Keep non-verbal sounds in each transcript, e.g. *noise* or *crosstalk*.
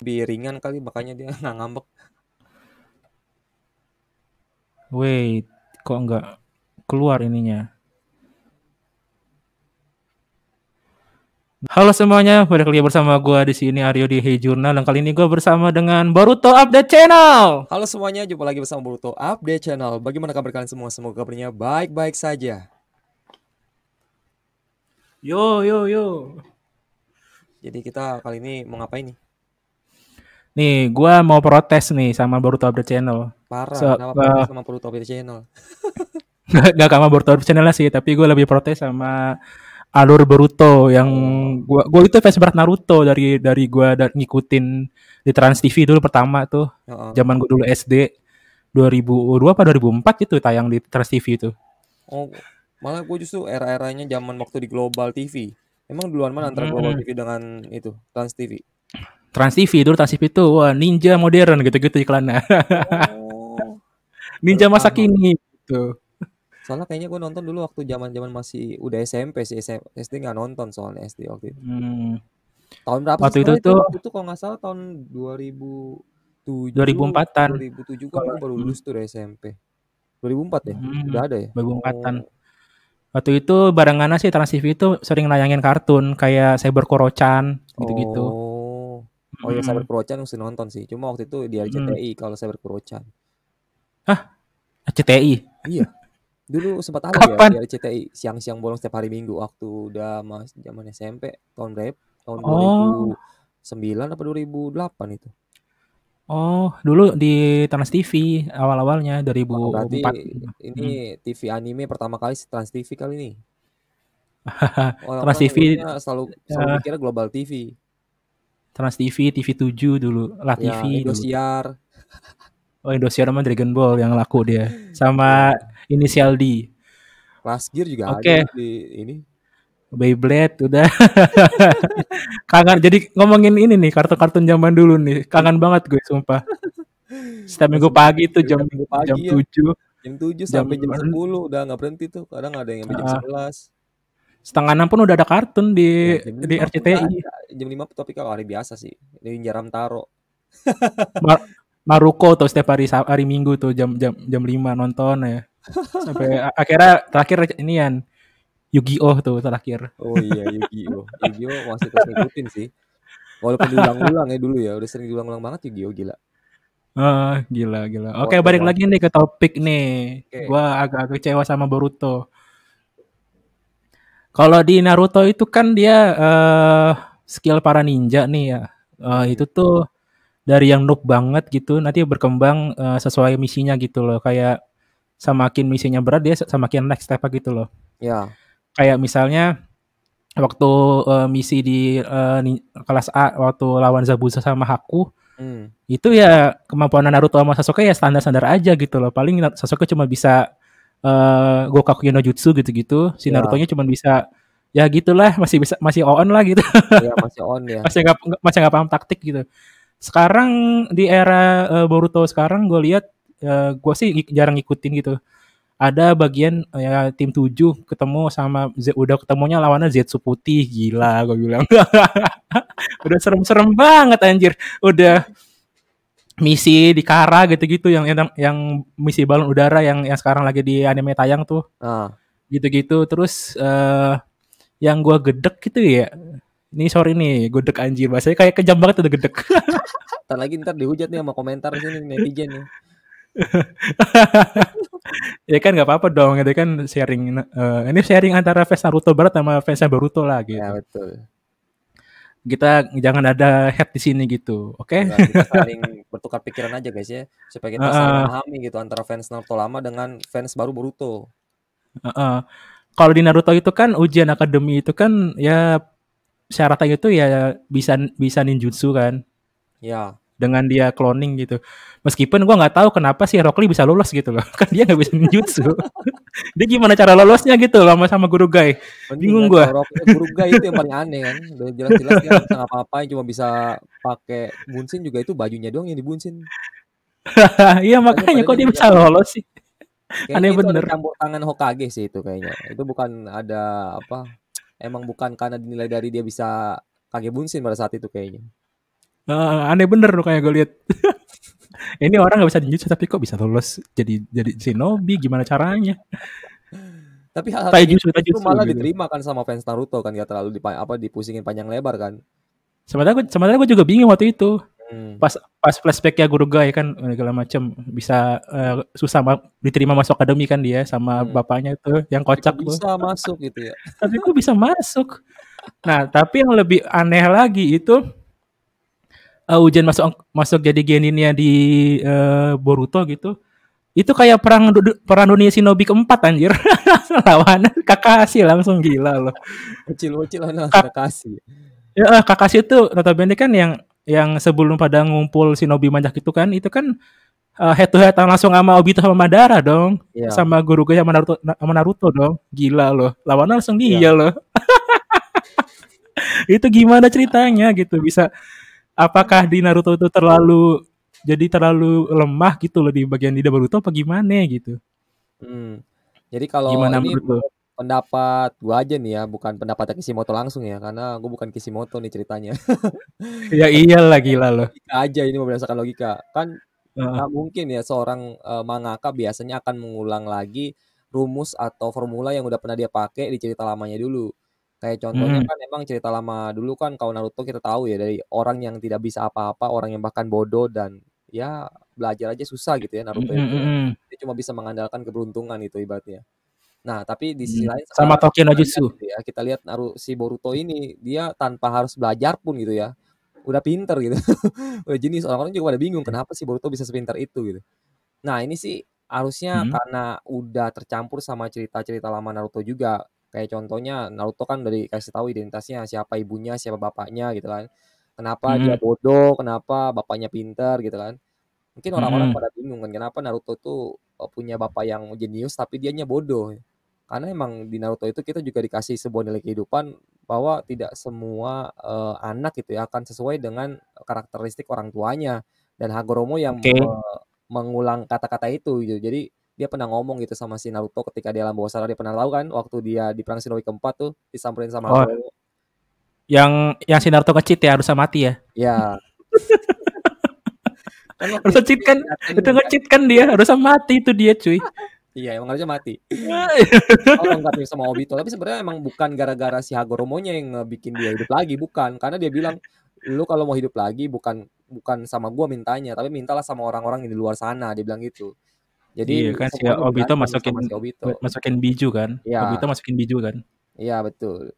lebih ringan kali makanya dia *laughs* nggak ngambek. Wait, kok nggak keluar ininya? Halo semuanya, balik lagi bersama gue di sini Aryo di Hey Journal dan kali ini gue bersama dengan Boruto Update Channel. Halo semuanya, jumpa lagi bersama Boruto Update Channel. Bagaimana kabar kalian semua? Semoga kabarnya baik-baik saja. Yo yo yo. Jadi kita kali ini mau ngapain nih? Nih, gue mau protes nih sama Boruto Update Channel. Parah, So, kenapa uh, protes sama Boruto Update Channel? *laughs* Gak, gak sama Boruto Update Channel sih, tapi gue lebih protes sama alur Boruto yang gua gua itu fans berat Naruto dari dari gua dan ngikutin di Trans TV dulu pertama tuh. Heeh. Zaman gua dulu SD 2002 apa 2004 itu tayang di Trans TV itu. Oh, malah gue justru era-eranya zaman waktu di Global TV. Emang duluan mana antara Global. TV dengan itu Trans TV? Trans TV dulu Trans TV itu wah ninja modern gitu-gitu iklannya. Oh, *laughs* ninja masa tahu. kini gitu. Soalnya kayaknya gue nonton dulu waktu zaman-zaman masih udah SMP sih. SM SD nggak nonton soalnya SD waktu itu. Hmm, Tahun berapa waktu sih itu itu? tuh Waktu itu kalau nggak salah tahun 2007, 2004-an. 2007 kan baru hmm, lulus tuh dari SMP. 2004 ya? hmm, Udah ada ya? 2004-an. Oh, Waktu itu barengan sih Trans TV itu sering nayangin kartun kayak Cyber Koro-chan gitu-gitu. oh, oh ya Cyber Hmm, Kuro-chan mesti nonton sih. Cuma waktu itu di hmm. RCTI kalau Cyber Kuro-chan. Hah, CTI. Iya, dulu sempat ada Kapan? di RCTI siang-siang bolong setiap hari Minggu waktu udah mas zaman SMP tahun berapa? Tahun Oh, 2009 apa 2008 itu. oh, dulu di Trans TV awal-awalnya Wah, berarti 2004. ini Hmm. TV anime pertama kali Trans TV kali ini. *laughs* Trans TV selalu selalu eh, mikirnya Global TV. Trans TV, TV7 dulu, La Ya, TV dulu. Indosiar. *laughs* Oh, Indosiar sama Dragon Ball yang laku dia. Sama Ya, Inisial D. Last Gear juga ada Oke, di ini. Beyblade udah. *laughs* Kangen jadi ngomongin ini nih kartun-kartun zaman dulu nih. Kangen banget gue sumpah. Setiap minggu pagi tuh jam minggu jam pagi ya. 7, Jam 7 jam sampai jam 10 udah nggak berhenti tuh. Kadang ada yang sampai jam uh, 11. setengah enam pun udah ada kartun Ya, di jam di 5 pun udah RCTI. ada. Jam 5 tapi kalau hari biasa sih. Ninja Ramtaro. *laughs* Mar- Maruko tuh setiap hari hari Minggu tuh jam jam jam 5 nonton ya. *laughs* Sampai akhirnya terakhir inian Yu-Gi-Oh tuh terakhir. Oh iya, Yu-Gi-Oh. Yu-Gi-Oh masih terus ngikutin sih. Walaupun diulang-ulang ya dulu ya. Udah sering diulang-ulang banget Yu-Gi-Oh gila. Ah, gila gila. Oke, Oke, balik lagi nih ke topik nih. Oke. Gua agak kecewa sama Boruto. Kalau di Naruto itu kan dia eh skill para ninja nih ya. Eh, Hmm. itu tuh dari yang noob banget gitu nanti berkembang eh, sesuai misinya gitu loh. Kayak semakin misinya berat dia semakin next step gitu loh. Ya. Kayak misalnya waktu eh, misi di eh, ni- kelas A waktu lawan Zabuza sama Haku Hmm. itu ya kemampuan Naruto sama Sasuke ya standar-standar aja gitu loh. Paling Na- Sasuke cuma bisa eh Gokaku no Jutsu gitu-gitu. Si Ya. Naruto-nya cuma bisa ya gitulah masih bisa masih on lah gitu. Ya *laughs* masih on ya. masih nggak masih nggak paham taktik gitu. Sekarang di era eh, Boruto sekarang gue lihat eh, gue sih jarang ngikutin gitu. Ada bagian eh, ya tim 7 ketemu sama Z, udah ketemunya lawannya Zetsu putih gila gue bilang. *laughs* udah serem-serem banget anjir. Udah misi di Kara gitu-gitu yang yang yang misi balon udara yang yang sekarang lagi di anime tayang tuh Nah, gitu-gitu terus eh yang gua gedek gitu ya ini sorry nih gedek anjir bahasanya kayak kejam banget udah gedek *laughs* ntar lagi ntar dihujat nih sama komentar sini netizen nih. *laughs* ya kan nggak apa-apa dong itu kan sharing eh, ini sharing antara fans Naruto Barat sama fansnya Boruto lah Ya gitu betul. kita jangan ada head di sini gitu oke Enggak, kita saling bertukar pikiran aja guys ya. Supaya kita saling Heeh, memahami gitu antara fans Naruto lama dengan fans baru Boruto. heeh. Kalau di Naruto itu kan ujian akademi itu kan ya syaratnya itu ya bisa bisa ninjutsu kan Ya. dengan dia cloning gitu. Meskipun gua nggak tahu kenapa sih Rock Lee bisa lolos gitu loh. *laughs* Kan dia nggak bisa ninjutsu. *laughs* dia gimana cara lolosnya gitu loh sama sama guru Gai. Bingung gua. Rock guru Gai itu yang paling aneh kan. Udah jelas-jelas dia nggak ngapa-ngapain cuma bisa pakai bunsin juga itu bajunya doang yang dibunsin. *laughs* Iya Makanya kok dia bisa lolos sih. Kayaknya Aneh itu bener. campur tangan Hokage sih itu kayaknya. Itu bukan ada apa emang bukan karena dinilai dari dia bisa kage bunsin pada saat itu kayaknya. Heeh, aneh bener tuh kayak gue lihat. *laughs* Ini orang nggak bisa ninjutsu tapi kok bisa lolos jadi jadi shinobi, gimana caranya? Tapi hal-hal justru taijutsu malah gitu. diterima kan sama fans Naruto kan, nggak terlalu dipa apa, dipusingin panjang lebar kan. Sebenarnya gue sebenarnya gue juga bingung waktu itu. Hmm. Pas pas flashback-nya guru Guy kan segala macam bisa uh, susah ma diterima masuk akademi kan dia sama Hmm. bapaknya itu yang Tapi kocak tuh. bisa masuk gitu ya. *laughs* Tapi kok bisa masuk? Nah, tapi yang lebih aneh lagi itu uh, Ujian masuk masuk jadi geninnya di uh, Boruto gitu. Itu kayak perang perang dunia shinobi keempat anjir. *laughs* Lawannya Kakashi langsung gila loh. Bocil-bocil langsung Kak- kasih. Ya, eh, Kakashi itu notabene kan yang yang sebelum pada ngumpul shinobi banyak itu kan, itu kan uh, head to head langsung sama Obito sama Madara dong. Iya. Sama guru gue sama Naruto sama Naruto dong. Gila loh. Lawannya langsung dia Iya. loh. *laughs* itu gimana ceritanya gitu bisa apakah di Naruto itu terlalu jadi terlalu lemah gitu loh di bagian di Boruto apa gimana gitu. Hmm. Jadi kalau Gimana ini menurut pendapat gua aja nih ya, bukan pendapatnya Kishimoto langsung ya, karena gua bukan Kishimoto nih ceritanya. *laughs* Ya iyalah gila loh. Logika aja ini berdasarkan logika. Kan Heeh. nggak mungkin ya seorang eh, mangaka biasanya akan mengulang lagi rumus atau formula yang udah pernah dia pakai di cerita lamanya dulu. Kayak contohnya Mm-mm. kan emang cerita lama dulu kan kalau Naruto kita tahu ya dari orang yang tidak bisa apa-apa, orang yang bahkan bodoh dan ya belajar aja susah gitu ya Naruto itu. Mm-mm. Dia cuma bisa mengandalkan keberuntungan itu ibaratnya. Nah, tapi di sisi Mm. lain Sama sekarang Tokyo no kita lihat Jutsu. gitu ya, kita lihat Naru si Boruto ini dia tanpa harus belajar pun gitu ya, udah pinter gitu. *laughs* Udah jenius, orang-orang juga pada bingung kenapa sih Boruto bisa sepintar itu gitu. Nah, ini sih harusnya Mm. karena udah tercampur sama cerita-cerita lama Naruto juga. Kayak contohnya Naruto kan udah dikasih tahu identitasnya, siapa ibunya, siapa bapaknya gitu kan. Kenapa dia Mm. bodoh, kenapa bapaknya pintar gitu kan. Mungkin orang-orang Mm-mm. pada bingung kan kenapa Naruto tuh eh, punya bapak yang jenius tapi dianya bodoh. Karena emang di Naruto itu kita juga dikasih sebuah nilai kehidupan bahwa tidak semua eh, anak gitu ya akan sesuai dengan karakteristik orang tuanya dan Hagoromo yang Oke. me- mengulang kata-kata itu gitu. Jadi dia pernah ngomong gitu sama si Naruto ketika dia alam bawah sadar dia pernah tahu kan waktu dia di perang shinobi keempat tuh disamperin sama Oh, Hagoromo. yang yang si Naruto kecit ya harusnya mati ya. Ya, *laughs* kan itu cheat kan. Itu ngecit kan dia, harusnya mati itu dia, cuy. Iya, emang harusnya mati. Oh, lengkapin sama Obito. Tapi sebenarnya emang bukan gara-gara si Hagoromonya yang ngebikin dia hidup lagi, bukan. Karena dia bilang, lu kalau mau hidup lagi bukan bukan sama gua mintanya, tapi mintalah sama orang-orang yang di luar sana. Dia bilang gitu. Iya Jadi kan si Obito masukin si Obito. masukin biju kan. Iya, Obito masukin biju kan. iya betul.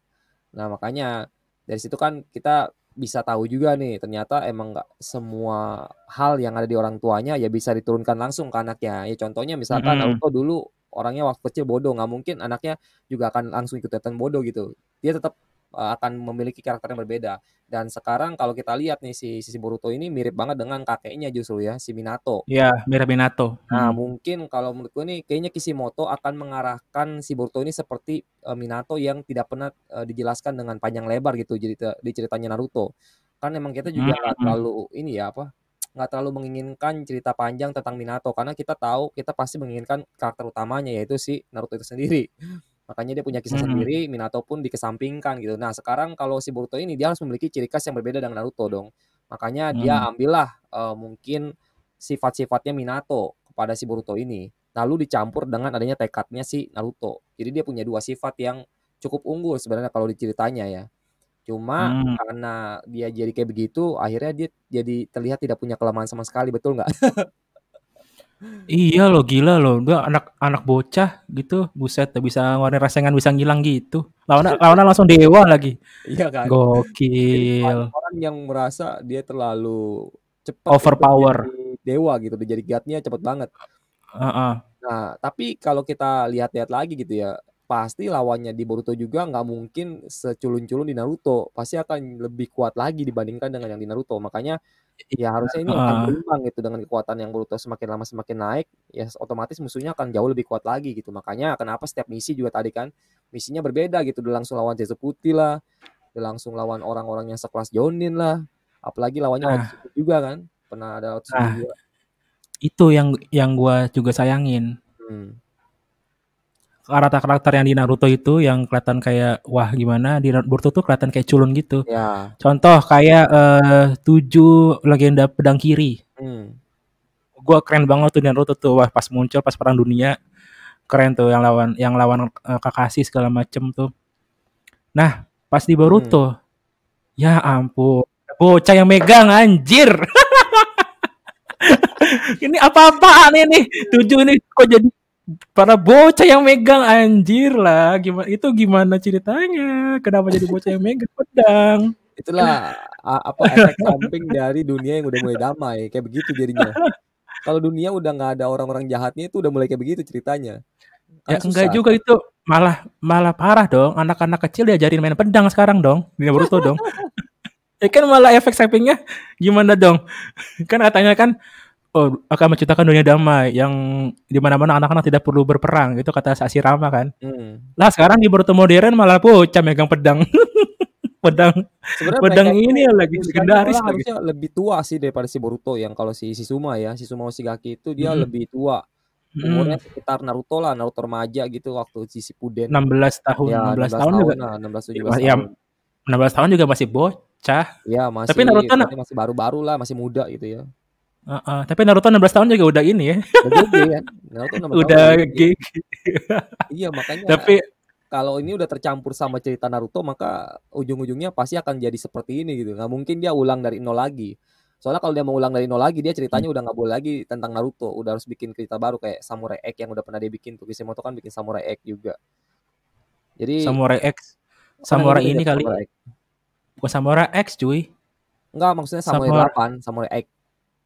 Nah makanya dari situ kan kita bisa tahu juga nih, ternyata emang nggak semua hal yang ada di orang tuanya ya bisa diturunkan langsung ke anaknya. Ya contohnya misalkan Mm-mm. Naruto dulu orangnya waktu kecil bodoh, nggak mungkin anaknya juga akan langsung ikut ikutan bodoh gitu. Dia tetap akan memiliki karakter yang berbeda. Dan sekarang kalau kita lihat nih si si Boruto ini mirip banget dengan kakeknya justru ya, si Minato. Iya, mirip Minato. Nah, Hmm. mungkin kalau menurut gue nih kayaknya Kishimoto akan mengarahkan si Boruto ini seperti eh, Minato yang tidak pernah eh, dijelaskan dengan panjang lebar gitu jadi di ceritanya Naruto. Kan emang kita juga nggak Hmm. terlalu ini ya apa nggak terlalu menginginkan cerita panjang tentang Minato karena kita tahu kita pasti menginginkan karakter utamanya yaitu si Naruto itu sendiri. Makanya dia punya kisah Hmm. sendiri, Minato pun dikesampingkan gitu. Nah, sekarang kalau si Boruto ini dia harus memiliki ciri khas yang berbeda dengan Naruto dong. Makanya dia Hmm. ambillah eh, mungkin sifat-sifatnya Minato kepada si Boruto ini. Lalu dicampur dengan adanya tekadnya si Naruto. Jadi dia punya dua sifat yang cukup unggul sebenarnya kalau diceritanya ya. Cuma Hmm. karena dia jadi kayak begitu, akhirnya dia jadi terlihat tidak punya kelemahan sama sekali, betul nggak? *laughs* Iya loh, gila loh. Dia anak anak bocah gitu, buset bisa ngeluarin rasengan bisa ngilang gitu. Lawannya *laughs* lawannya langsung dewa lagi. Iya kan? Gokil. orang yang merasa dia terlalu cepat Overpower. dewa gitu, udah jadi godnya cepet banget. Heeh. Nah, tapi kalau kita lihat-lihat lagi gitu ya, pasti lawannya di Boruto juga nggak mungkin seculun-culun di Naruto. Pasti akan lebih kuat lagi dibandingkan dengan yang di Naruto. Makanya ya harusnya ini akan Heeh. berimbang gitu dengan kekuatan yang Boruto semakin lama semakin naik, ya otomatis musuhnya akan jauh lebih kuat lagi gitu. Makanya kenapa setiap misi juga tadi kan misinya berbeda gitu. Udah langsung lawan Putih lah, udah langsung lawan orang-orang yang sekelas Jonin lah. Apalagi lawannya Otsuki juga kan. Pernah ada Otsuki nah juga. itu yang yang gua juga sayangin. Hmm. Karakter-karakter yang di Naruto itu yang kelihatan kayak wah gimana di Naruto tuh kelihatan kayak culun gitu. Ya. Contoh kayak uh, tujuh legenda pedang kiri. Hmm. Gua keren banget tuh di Naruto tuh wah pas muncul pas perang dunia keren tuh yang lawan yang lawan uh, Kakashi segala macem tuh. Nah pas di Boruto, hmm. ya ampun bocah yang megang anjir. *laughs* ini apa-apaan ini? Tujuh ini kok jadi para bocah yang megang anjir lah. Gimana itu gimana ceritanya? Kenapa jadi bocah yang megang pedang? Itulah apa efek samping dari dunia yang udah mulai damai. Kayak begitu jadinya. Kalau dunia udah nggak ada orang-orang jahatnya itu udah mulai kayak begitu ceritanya. Kan ya susah. enggak juga itu malah malah parah dong. Anak-anak kecil diajarin main pedang sekarang dong. Di Naruto dong. *laughs* ya kan malah efek sampingnya gimana dong? kan katanya kan oh akan menciptakan dunia damai yang di mana-mana anak-anak tidak perlu berperang itu kata Sasi Rama kan. Hmm. Lah sekarang di Boruto modern malah bocah megang pedang. *laughs* pedang Sebenarnya pedang ini ya lagi legendaris harusnya lebih tua sih daripada si Boruto yang kalau si Shizuma ya, Shizuma Oshigaki itu dia hmm. lebih tua. Umurnya hmm. sekitar Naruto lah, Naruto remaja gitu waktu si Shippuden. 16 tahun, ya, 16, 16 tahun, tahun juga. Nah, 16 17 ya, tahun. 16 tahun juga masih bocah. Ya, masih Tapi Naruto masih baru-baru lah, masih muda gitu ya. Uh, uh, tapi Naruto 16 tahun juga udah ini ya. Udah gede kan. Naruto 16 udah gede. iya, makanya Tapi kalau ini udah tercampur sama cerita Naruto maka ujung-ujungnya pasti akan jadi seperti ini gitu. Nggak mungkin dia ulang dari nol lagi. Soalnya kalau dia mau ulang dari nol lagi dia ceritanya hmm. udah nggak boleh lagi tentang Naruto, udah harus bikin cerita baru kayak Samurai X yang udah pernah dia bikin tuh Kishimoto kan bikin Samurai X juga. Jadi Samurai X Samurai ini kali. Samurai X. Bukan Samurai X cuy. Enggak, maksudnya Samurai, Samurai 8, Samurai X.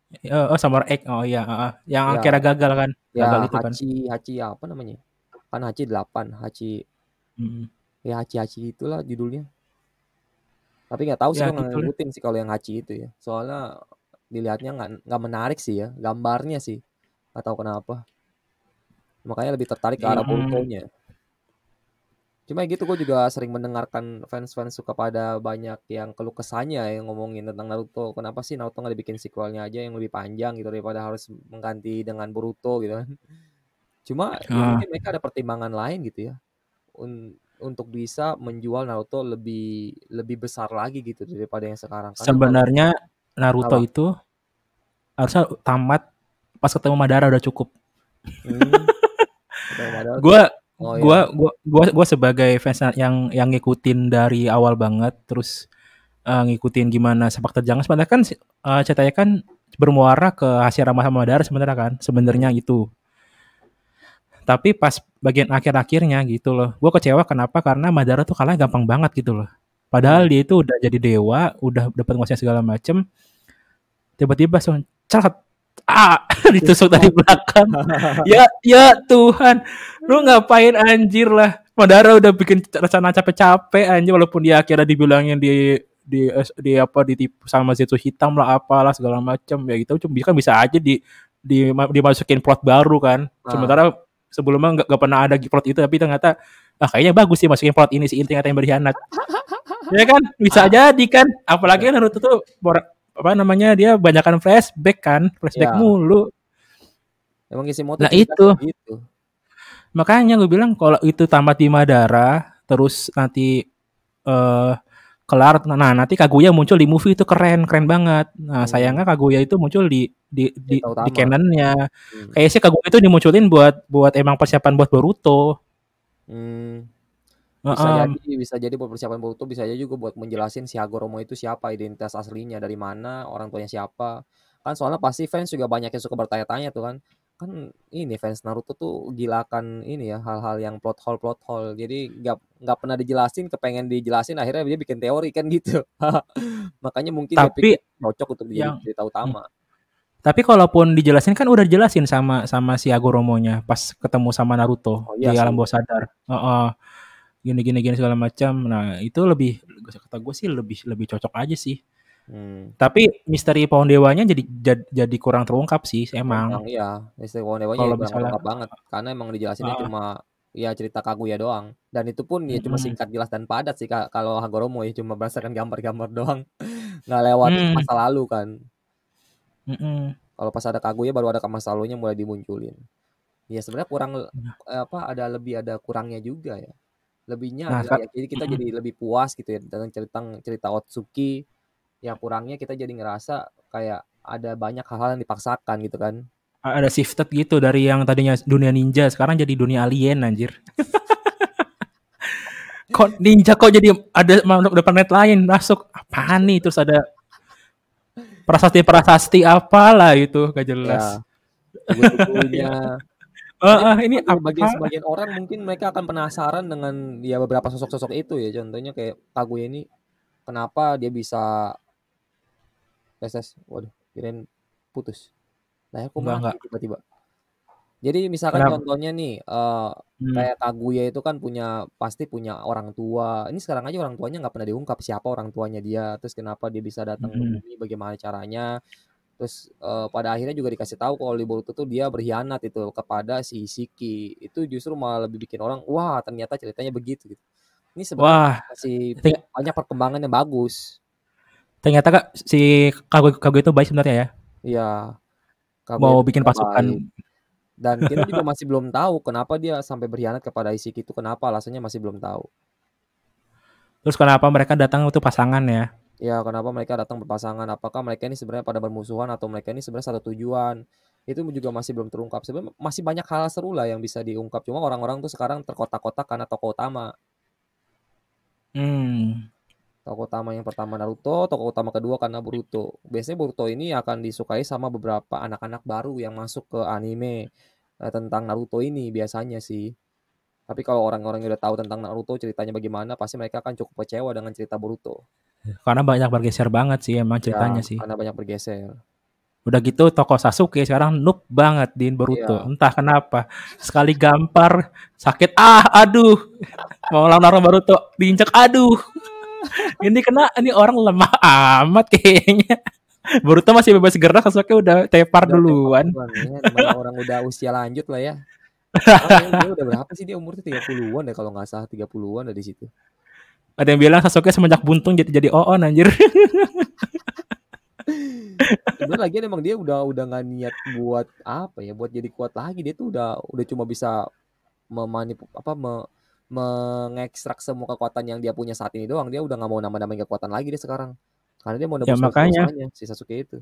Oh, oh Samurai X. Oh iya, uh, yang ya. akhirnya gagal kan. Ya, gagal itu kan. Hachi, Hachi apa namanya? Kan Hachi 8, Hachi. Hmm. Ya Hachi Hachi itulah judulnya. Tapi nggak tahu sih ya, nggak ngikutin sih kalau yang Hachi itu ya. Soalnya dilihatnya nggak nggak menarik sih ya, gambarnya sih. Nggak tahu kenapa. Makanya lebih tertarik ke arah. Boruto-nya. Cuma gitu gue juga sering mendengarkan fans-fans suka pada banyak yang keluh kesahnya yang ngomongin tentang Naruto. Kenapa sih Naruto nggak dibikin sequelnya aja yang lebih panjang gitu daripada harus mengganti dengan Boruto gitu kan. Cuma ya ah. mungkin mereka ada pertimbangan lain gitu ya. Un untuk bisa menjual Naruto lebih lebih besar lagi gitu daripada yang sekarang. Karena Sebenarnya Naruto apa? itu harusnya tamat pas ketemu Madara udah cukup. Hmm. *laughs* gue Oh, iya. gua gua gua gua sebagai fans yang yang ngikutin dari awal banget terus uh, ngikutin gimana sepak terjang sebenarnya kan uh, ceritanya kan bermuara ke Hashirama sama Madara sebenarnya kan sebenarnya itu. Tapi pas bagian akhir-akhirnya gitu loh. Gue kecewa kenapa? Karena Madara tuh kalah gampang banget gitu loh. Padahal hmm. dia itu udah jadi dewa, udah dapat nguasai segala macem. Tiba-tiba langsung celat ah *laughs* ditusuk dari belakang. Ya ya Tuhan. Lu ngapain anjir lah. Madara udah bikin rencana capek-capek anjir walaupun dia akhirnya dibilangin di di di apa ditipu sama Zetsu hitam lah apalah segala macam ya gitu cuma kan bisa aja di di dimasukin plot baru kan. Nah. sementara sebelumnya nggak pernah ada plot itu tapi ternyata ah kayaknya bagus sih masukin plot ini si inti yang berkhianat. *laughs* Ya kan? Bisa jadi kan? Apalagi kan Naruto tuh apa namanya dia banyakkan flashback kan flashback ya. mulu emang isi motor nah itu gitu. makanya gue bilang kalau itu tamat di Madara terus nanti uh, kelar nah nanti Kaguya muncul di movie itu keren keren banget nah hmm. sayangnya Kaguya itu muncul di di di, di canonnya hmm. kayak sih Kaguya itu dimunculin buat buat emang persiapan buat Boruto hmm. Bisa uh, jadi bisa jadi buat persiapan Boruto, bisa aja juga buat menjelasin si Hagoromo itu siapa, identitas aslinya dari mana, orang tuanya siapa. Kan soalnya pasti fans juga banyak yang suka bertanya-tanya tuh kan. Kan ini fans Naruto tuh gila kan ini ya hal-hal yang plot hole plot hole. Jadi nggak nggak pernah dijelasin, kepengen dijelasin akhirnya dia bikin teori kan gitu. *laughs* Makanya mungkin tapi cocok untuk yang, cerita utama. Tapi kalaupun dijelasin kan udah dijelasin sama sama si Hagoromo-nya pas ketemu sama Naruto oh, iya, di alam bawah sadar. Uh -uh gini gini gini segala macam. Nah itu lebih kata gue sih lebih lebih cocok aja sih. Hmm. tapi misteri pohon dewanya jadi jadi, jadi kurang terungkap sih emang. Emang iya. Misteri pohon dewanya kalau misalnya terungkap banget. Karena emang dijelasinnya uh, cuma ya cerita Kaguya doang. Dan itu pun ya cuma singkat jelas dan padat sih kalau Hagoromo ya cuma berdasarkan gambar-gambar doang. *laughs* Nggak lewat hmm. masa lalu kan. Hmm. kalau pas ada Kaguya baru ada masa lalunya mulai dimunculin. Ya sebenarnya kurang Nah. eee, apa, ada lebih ada kurangnya juga ya. Lebihnya Nah, ya jadi kita jadi lebih puas gitu ya dengan ceritang cerita Otsutsuki, yang kurangnya kita jadi ngerasa kayak ada banyak hal-hal yang dipaksakan gitu kan. Ada shifted gitu dari yang tadinya dunia ninja sekarang jadi dunia alien anjir. *laughs* Kok ninja kok jadi ada makhluk dari planet lain masuk, apaan nih? Terus ada prasasti-prasasti apalah itu, Ya, jelas. tugu-tugunya. Tapi Heeh, ini bagi bagi apa? sebagian orang mungkin mereka akan penasaran dengan ya beberapa sosok-sosok itu ya, contohnya kayak Kaguya ini, kenapa dia bisa tes tes, waduh kirain putus. Lah ya kok Enggak tiba-tiba. Jadi misalkan Kenapa? contohnya nih, eee, Mmm. kayak Kaguya itu kan punya pasti punya orang tua, ini sekarang aja orang tuanya nggak pernah diungkap siapa orang tuanya dia, terus kenapa dia bisa datang ke Mhm. bumi, bagaimana caranya. Terus, eee, pada akhirnya juga dikasih tahu kalau Boruto tuh dia berkhianat itu kepada si Shiki, itu justru malah lebih bikin orang, wah ternyata ceritanya begitu gitu. Ini sebenarnya masih banyak perkembangan yang bagus. Ternyata, Kak, si Kagu Kaguya itu baik sebenarnya ya? Iya, Mau bikin baik. pasukan. Dan kita juga masih belum tahu kenapa dia sampai berkhianat kepada Shiki itu kenapa, alasannya masih belum tahu. Terus kenapa mereka datang untuk pasangan ya? Ya, kenapa mereka datang berpasangan, apakah mereka ini sebenarnya pada bermusuhan atau mereka ini sebenarnya satu tujuan, itu juga masih belum terungkap. Sebenarnya masih banyak hal seru lah yang bisa diungkap, cuma orang-orang tuh sekarang terkotak-kotak karena tokoh utama. Mmm. Tokoh utama yang pertama Naruto, tokoh utama kedua karena Boruto. Biasanya Boruto ini akan disukai sama beberapa anak-anak baru yang masuk ke anime, eee, tentang Naruto ini biasanya sih. Tapi kalau orang-orang yang udah tahu tentang Naruto ceritanya bagaimana, pasti mereka akan cukup kecewa dengan cerita Boruto. Karena banyak bergeser banget sih emang Ya, ceritanya sih. karena banyak bergeser. Udah gitu tokoh Sasuke sekarang noob banget di Boruto, Iya. entah kenapa. Sekali gampar sakit, "Ah, aduh!" Mau lawan Boruto diinjek, "Aduh!" *laughs* Ini kena ini orang lemah amat kayaknya. Boruto masih bebas gerak, Sasuke udah tepar Udah tepar duluan. duluan ya, orang udah usia lanjut lah ya. *laughs* Dia udah berapa sih, dia umurnya 30-an deh kalau nggak salah, 30-an dah di situ. Ada yang bilang Sasuke semenjak buntung jadi jadi Oon anjir. *laughs* Sebenarnya lagian emang dia udah udah nggak niat buat apa ya, buat jadi kuat lagi, dia tuh udah udah cuma bisa memanipu apa, me mengekstrak semua kekuatan yang dia punya saat ini doang, dia udah nggak mau nambah-nambahin kekuatan lagi dia sekarang. Karena dia mau Ya nebus makanya. si Sasuke itu.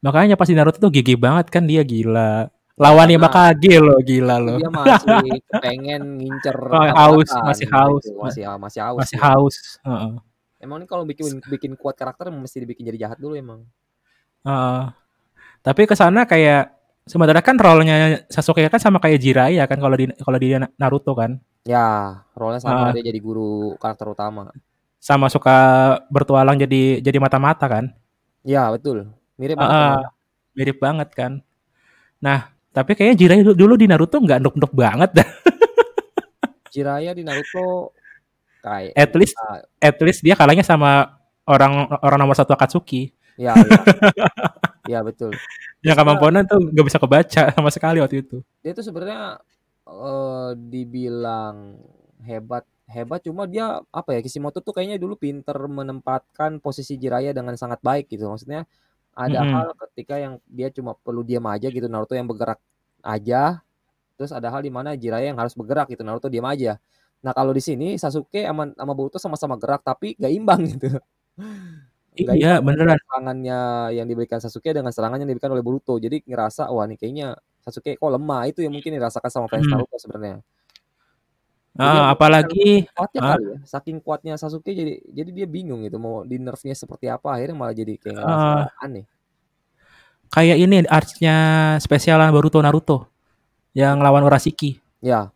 Makanya pas di Naruto tuh gigih banget kan dia, gila. Ya Lawan karena Hokage loh, gila loh. dia masih *laughs* kepengen ngincer Oh, haus, masih haus, gitu, ma masih masih haus masih haus, heeh. Emang nih kalau bikin bikin kuat karakter mesti dibikin jadi jahat dulu emang. Heeh. Tapi ke sana kayak sebenarnya kan role-nya Sasuke kan sama kayak Jiraiya kan kalau di kalau di Na Naruto kan? Ya, role-nya sama, Heeh. dia jadi guru karakter utama. Sama suka bertualang jadi jadi mata-mata kan? Iya betul, mirip banget emang. mirip banget kan. Nah, tapi kayaknya Jiraiya du dulu di Naruto nggak noob-noob banget dah. *laughs* Jiraiya di Naruto kayak At least ya at least dia kalahnya sama orang orang nomor 1 Akatsuki. Iya iya. Iya betul. *laughs* Yang kemampuannya tuh nggak bisa kebaca *laughs* sama sekali waktu itu. dia tuh sebenarnya, eee, dibilang hebat hebat, cuma dia apa ya, Kishimoto tuh kayaknya dulu pinter menempatkan posisi Jiraiya dengan sangat baik gitu. Maksudnya ada Mhm. hal ketika yang dia cuma perlu diam aja gitu, Naruto yang bergerak aja, terus ada hal di mana Jiraiya yang harus bergerak gitu, Naruto diam aja. Nah kalau di sini Sasuke ama ama Boruto sama-sama gerak tapi nggak imbang gitu. *laughs* Nggak Iya, beneran. serangannya yang diberikan Sasuke dengan serangan yang diberikan oleh Boruto. Jadi ngerasa, wah nih kayaknya Sasuke kok lemah, itu yang mungkin dirasakan sama fans Mhm. Naruto sebenarnya. Jadi emang apalagi kuatnya heeh? kali ya, saking kuatnya Sasuke jadi jadi dia bingung gitu mau di-nerf-nya seperti apa, akhirnya malah jadi kayak ngerasa Heeh. aneh. Kayak ini arc-nya spesialan Boruto Naruto, yang lawan Urashiki. Ya.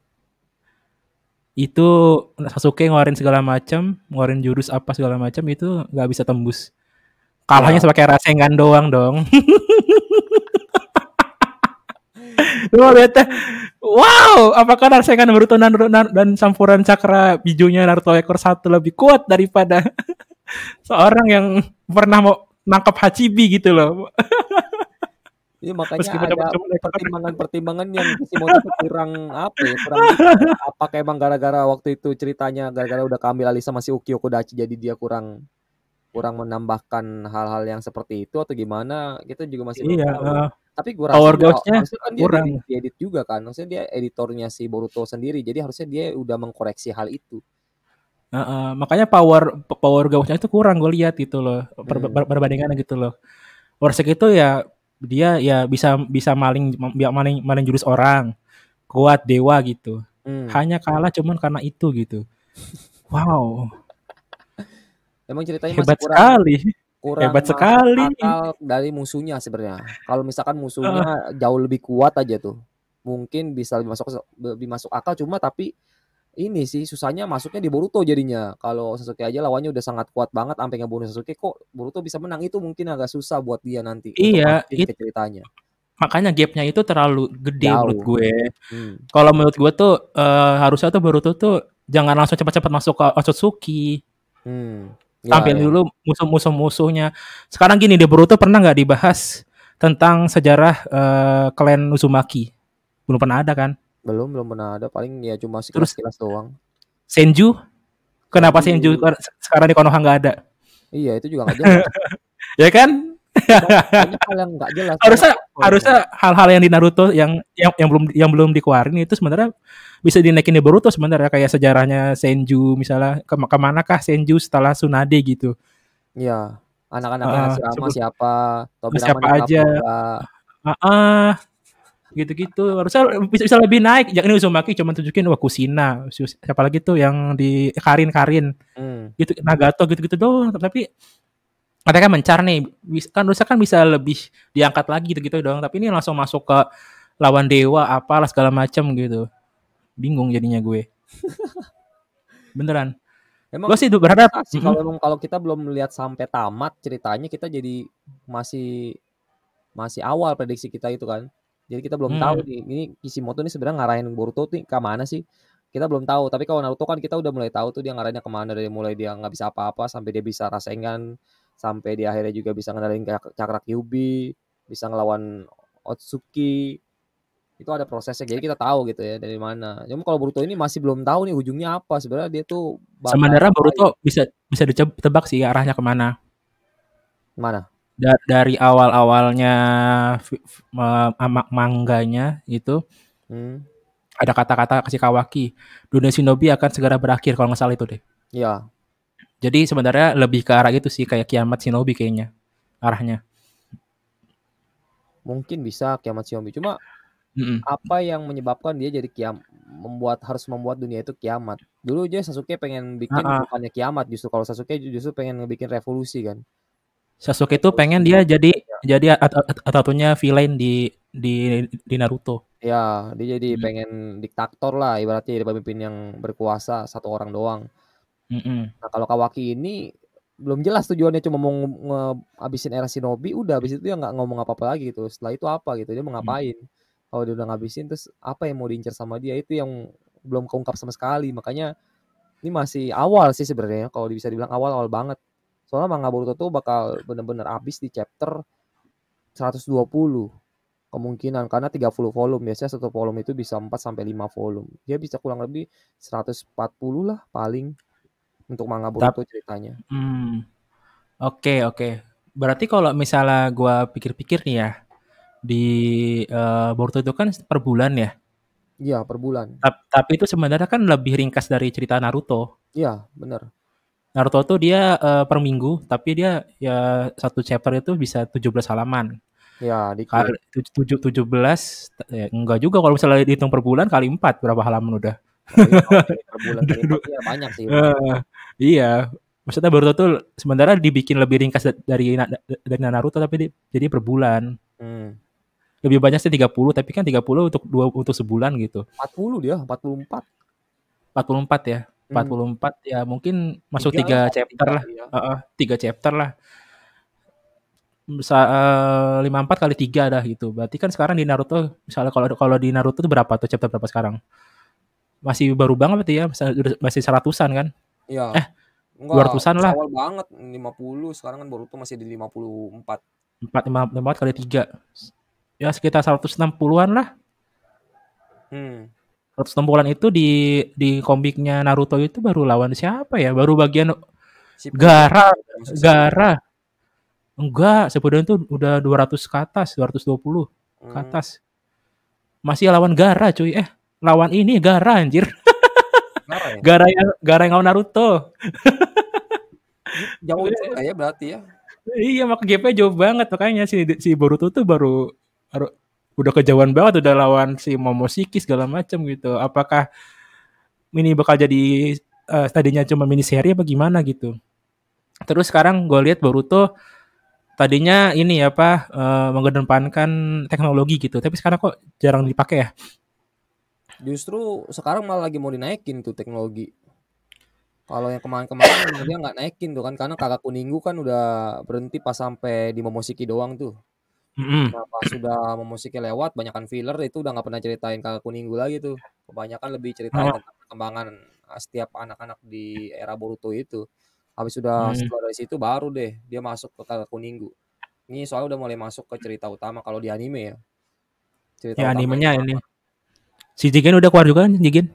Itu Sasuke ngeluarin segala macam, ngeluarin jurus apa segala macam, itu nggak bisa tembus. Kalahnya Iya. pakai Rasengan doang dong. *laughs* Gua liatnya, wow! Apakah Rasengan Boruto Naru nar dan campuran cakra bijunya Naruto ekor 1 lebih kuat daripada *laughs* seorang yang pernah mau nangkap Hachibi gitu loh. Iya makanya Meskipun ada pertimbangan-pertimbangan yang Kishimoto kurang apa ya, kurang *laughs* apakah emang gara-gara waktu itu ceritanya gara-gara udah keambil alih sama si Uchiyo Kodachi jadi dia kurang kurang menambahkan hal-hal yang seperti itu atau gimana, kita juga masih Iya, tahu. Tapi gua rasa Power ya Ghost-nya harusnya kan dia kurang. diedit diedit juga kan, maksudnya dia editornya si Boruto sendiri, jadi harusnya dia udah mengkoreksi hal itu. Heeh, makanya power power Ghost-nya itu kurang gue lihat gitu loh, per Hmm. per gitu loh. Warsek itu ya dia ya bisa bisa maling maling maling jurus orang, kuat dewa gitu. Hmm. Hanya kalah cuman karena itu gitu. *laughs* Wow. Emang ceritanya Hebat masih kurang sekali. Kurang Hebat sekali. akal dari musuhnya sebenarnya. Kalau misalkan musuhnya jauh lebih kuat aja tuh, mungkin bisa lebih masuk lebih masuk akal cuma tapi ini sih susahnya masuknya di Boruto jadinya. Kalau Sasuke aja lawannya udah sangat kuat banget sampai ngebunuh Sasuke kok Boruto bisa menang itu mungkin agak susah buat dia nanti Iya, masukin it ke ceritanya. makanya gap-nya itu terlalu gede menurut Jauh. gue. Hmm. Kalau menurut gue tuh eh, harusnya tuh Boruto tuh jangan langsung cepat-cepat masuk ke Otsutsuki. Hmm. Ya, Tampil ya. dulu musuh-musuh musuhnya. Sekarang gini di Boruto pernah nggak dibahas tentang sejarah eh, klan Uzumaki? Belum pernah ada kan? Belum, belum pernah ada. Paling ya cuma Terus sekilas-kilas doang. Senju? Kenapa Senju. Senju sekarang di Konoha nggak ada? Iya, itu juga nggak jelas. *laughs* Ya kan? Banyak hal yang nggak jelas. harusnya harusnya hal-hal yang di Naruto yang yang yang belum yang belum dikeluarin itu sebenarnya bisa dinaikin di Boruto sebenarnya kayak sejarahnya Senju misalnya ke ke manakah Senju setelah Tsunade gitu Iya. Anak-anaknya Hashirama sebut- siapa? Tobirama siapa aja. Ah ah, gitu-gitu harusnya bisa, bisa lebih naik jangan ini Uzumaki cuma tunjukin wah Kusina siapa lagi tuh yang di Karin Karin Hmm. gitu Nagato gitu-gitu doang tapi mereka mencar nih kan harusnya kan bisa lebih diangkat lagi gitu-gitu doang tapi ini langsung masuk ke lawan dewa apalah segala macam gitu bingung jadinya gue *laughs* beneran Emang gue sih tuh berharap sih kalau emang kalau kita belum melihat sampai tamat ceritanya kita jadi masih masih awal prediksi kita itu kan. Jadi kita belum Hmm. tahu nih ini Kishimoto nih sebenarnya ngarahin Boruto nih ke mana sih? Kita belum tahu. Tapi kalau Naruto kan kita udah mulai tahu tuh dia ngarahinnya ke mana dari mulai dia nggak bisa apa-apa sampai dia bisa Rasengan sampai dia akhirnya juga bisa ngendalin cak- cakra Kyuubi, bisa ngelawan Otsuki. Itu ada prosesnya. Jadi kita tahu gitu ya dari mana. Cuma kalau Boruto ini masih belum tahu nih ujungnya apa. Sebenarnya dia tuh sebenarnya. Boruto bisa bisa ditebak sih arahnya ke mana mana? Da- dari awal-awalnya mangganya itu Hmm. ada kata-kata kasih Kawaki dunia shinobi akan segera berakhir kalau nggak salah itu deh Ya, jadi sebenarnya lebih ke arah itu sih kayak kiamat shinobi kayaknya arahnya mungkin bisa kiamat Xiaomi. Cuma Mm-mm. apa yang menyebabkan dia jadi kiam membuat harus membuat dunia itu kiamat. Dulu aja Sasuke pengen bikin Ah, ah. bukannya kiamat justru kalau Sasuke justru pengen ngebikin revolusi kan. Sasuke itu pengen dia jadi jadi at- at- atatunya villain di di di Naruto. Ya, dia jadi Hmm. pengen diktator lah ibaratnya jadi pemimpin yang berkuasa satu orang doang. Mm-mm. Nah, kalau Kawaki ini belum jelas tujuannya cuma mau ngabisin era shinobi udah habis itu ya nggak ngomong apa-apa lagi gitu. Setelah itu apa gitu dia mau ngapain? Kalau dia udah ngabisin terus apa yang mau diincar sama dia itu yang belum keungkap sama sekali. Makanya ini masih awal sih sebenarnya kalau bisa dibilang awal-awal banget. Soalnya manga Boruto tuh bakal bener-bener habis di chapter 120 kemungkinan karena 30 volume biasanya satu volume itu bisa 4 sampai 5 volume. Dia bisa kurang lebih 140 lah paling untuk manga Boruto ceritanya. Hmm. Oke oke. Berarti kalau misalnya gua pikir-pikir nih ya di eh, Boruto itu kan per bulan ya. Iya, per bulan. Tap- Tapi itu sebenarnya kan lebih ringkas dari cerita Naruto. Iya, bener. Naruto tuh dia eh, per minggu, tapi dia ya satu chapter itu bisa 17 halaman. Ya, dikit. Kali tujuh tujuh belas, ya, enggak juga kalau misalnya dihitung per bulan kali empat berapa halaman udah. Tapi kalau per bulan kali *laughs* empat ya banyak sih. Eh, iya, maksudnya Boruto tuh sebenarnya dibikin lebih ringkas da- dari dari Naruto tapi di- jadi per bulan. Hmm. Lebih banyak sih 30, tapi kan 30 untuk dua untuk sebulan gitu. 40 dia, 44. 44 ya. Hmm. 44 ya mungkin masuk Tiga tiga chapter tiga, lah. iya. Heeh, tiga chapter lah. Bisa eh, lima empat kali tiga dah gitu. Berarti kan sekarang di Naruto, misalnya kalau kalau di Naruto tuh berapa tuh chapter berapa sekarang? Masih baru banget berarti ya, masih seratusan kan? Iya. Eh, Enggak, 200-an lah. Awal banget 50, sekarang kan Boruto masih di 54. Empat lima lima empat kali tiga, ya sekitar 160-an lah. Hmm. 160-an itu di di komiknya Naruto itu baru lawan siapa ya? Baru bagian masuk Shippuden. Gaara. Enggak, Shippuden tuh udah 200 ke atas, 220 ke Hmm, atas. Masih lawan Gaara cuy. Eh, lawan ini Gaara anjir. Ya? Gaara yang Gaara yang Naruto. *laughs* Jauh juga ya berarti ya. Iya, maka GP jauh banget makanya si si Boruto tuh baru baru udah kejauhan banget udah lawan si Momoshiki segala macam gitu. Apakah ini bakal jadi eh, tadinya cuma mini seri apa gimana gitu. Terus sekarang gue lihat Boruto tadinya ini apa eh, mengedepankan teknologi gitu, tapi sekarang kok jarang dipakai ya? Justru sekarang malah lagi mau dinaikin tuh teknologi. Kalau yang kemarin-kemarin dia nggak naikin tuh kan karena kakak kuninggu kan udah berhenti pas sampai di Momoshiki doang tuh. Mm-mm. Nah pas sudah Momoshiki lewat banyakan filler itu udah nggak pernah ceritain kakak kuninggu lagi tuh. Kebanyakan lebih ceritain Oh, tentang perkembangan uh, setiap anak-anak di era Boruto itu. Habis sudah hmm. setelah dari situ baru deh dia masuk ke kakak kuninggu. Ini soalnya udah mulai masuk ke cerita utama kalau di anime ya. Cerita Ya animenya apa? Si Jigen udah keluar juga kan Jigen?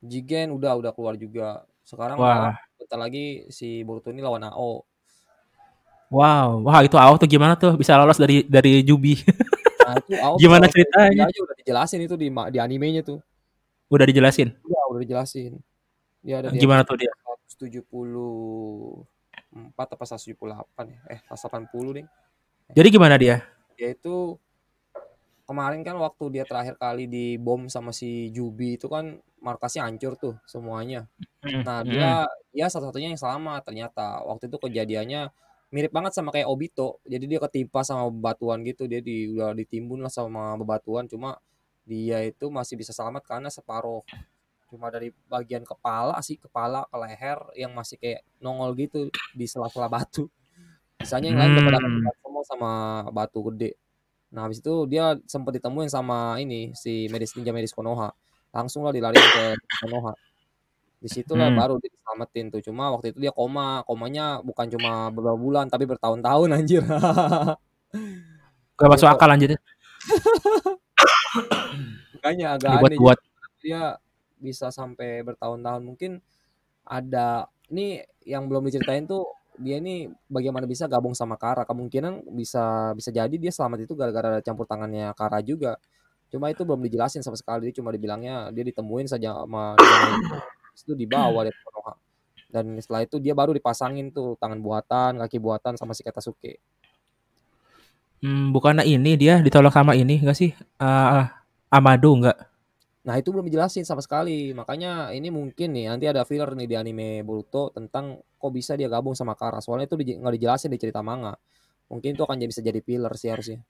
Jigen udah udah keluar juga. Sekarang Wah, bentar lagi si Boruto ini lawan AO. wow, wah itu AO tuh gimana tuh bisa lolos dari dari Jubi? *laughs* Nah itu AO gimana Jubi ceritanya? aja udah dijelasin itu di di animenya tuh. Udah dijelasin. Udah udah dijelasin. Dia ada Gimana tuh dia? 174 apa 178 ya? Eh 180 deh. Jadi gimana dia? Dia itu kemarin kan waktu dia terakhir kali di bom sama si Jubi itu kan markasnya hancur tuh semuanya. Hmm, Nah, hmm. dia dia satu-satunya yang selamat ternyata. Waktu itu kejadiannya mirip banget sama kayak Obito. Jadi dia ketimpa sama bebatuan gitu. Dia di udah ditimbun lah sama bebatuan. Cuma dia itu masih bisa selamat karena separuh cuma dari bagian kepala sih, kepala ke leher yang masih kayak nongol gitu di sela-sela batu. Sisanya yang lain udah pada Hmm. ketimpa semua sama batu gede. Nah, habis itu dia sempat ditemuin sama ini si medis ninja medis Konoha. Langsung lah dilariin ke Konoha. Di situlah Hmm. baru diselamatin tuh. Cuma waktu itu dia koma. Komanya bukan cuma beberapa bulan tapi bertahun-tahun anjir. *laughs* Gak masuk akal anjir. makanya agak aneh Dibuat-buat. dia bisa sampai bertahun-tahun. Mungkin ada ini yang belum diceritain tuh dia ini bagaimana bisa gabung sama Kara. Kemungkinan bisa bisa jadi dia selamat itu gara-gara campur tangannya Kara juga. Cuma itu belum dijelasin sama sekali. Dia cuma dibilangnya dia ditemuin saja sama itu dibawa dari Konoha. Dan setelah itu dia baru dipasangin tuh tangan buatan, kaki buatan sama si Katasuke. Hmm, bukannya ini dia ditolak sama ini enggak sih? Eh, Amado enggak? Nah itu belum dijelasin sama sekali. Makanya ini mungkin nih nanti ada filler nih di anime Boruto tentang kok bisa dia gabung sama Kara. Soalnya itu di- nggak dijelasin di cerita manga. Mungkin itu akan jadi bisa jadi filler sih harusnya.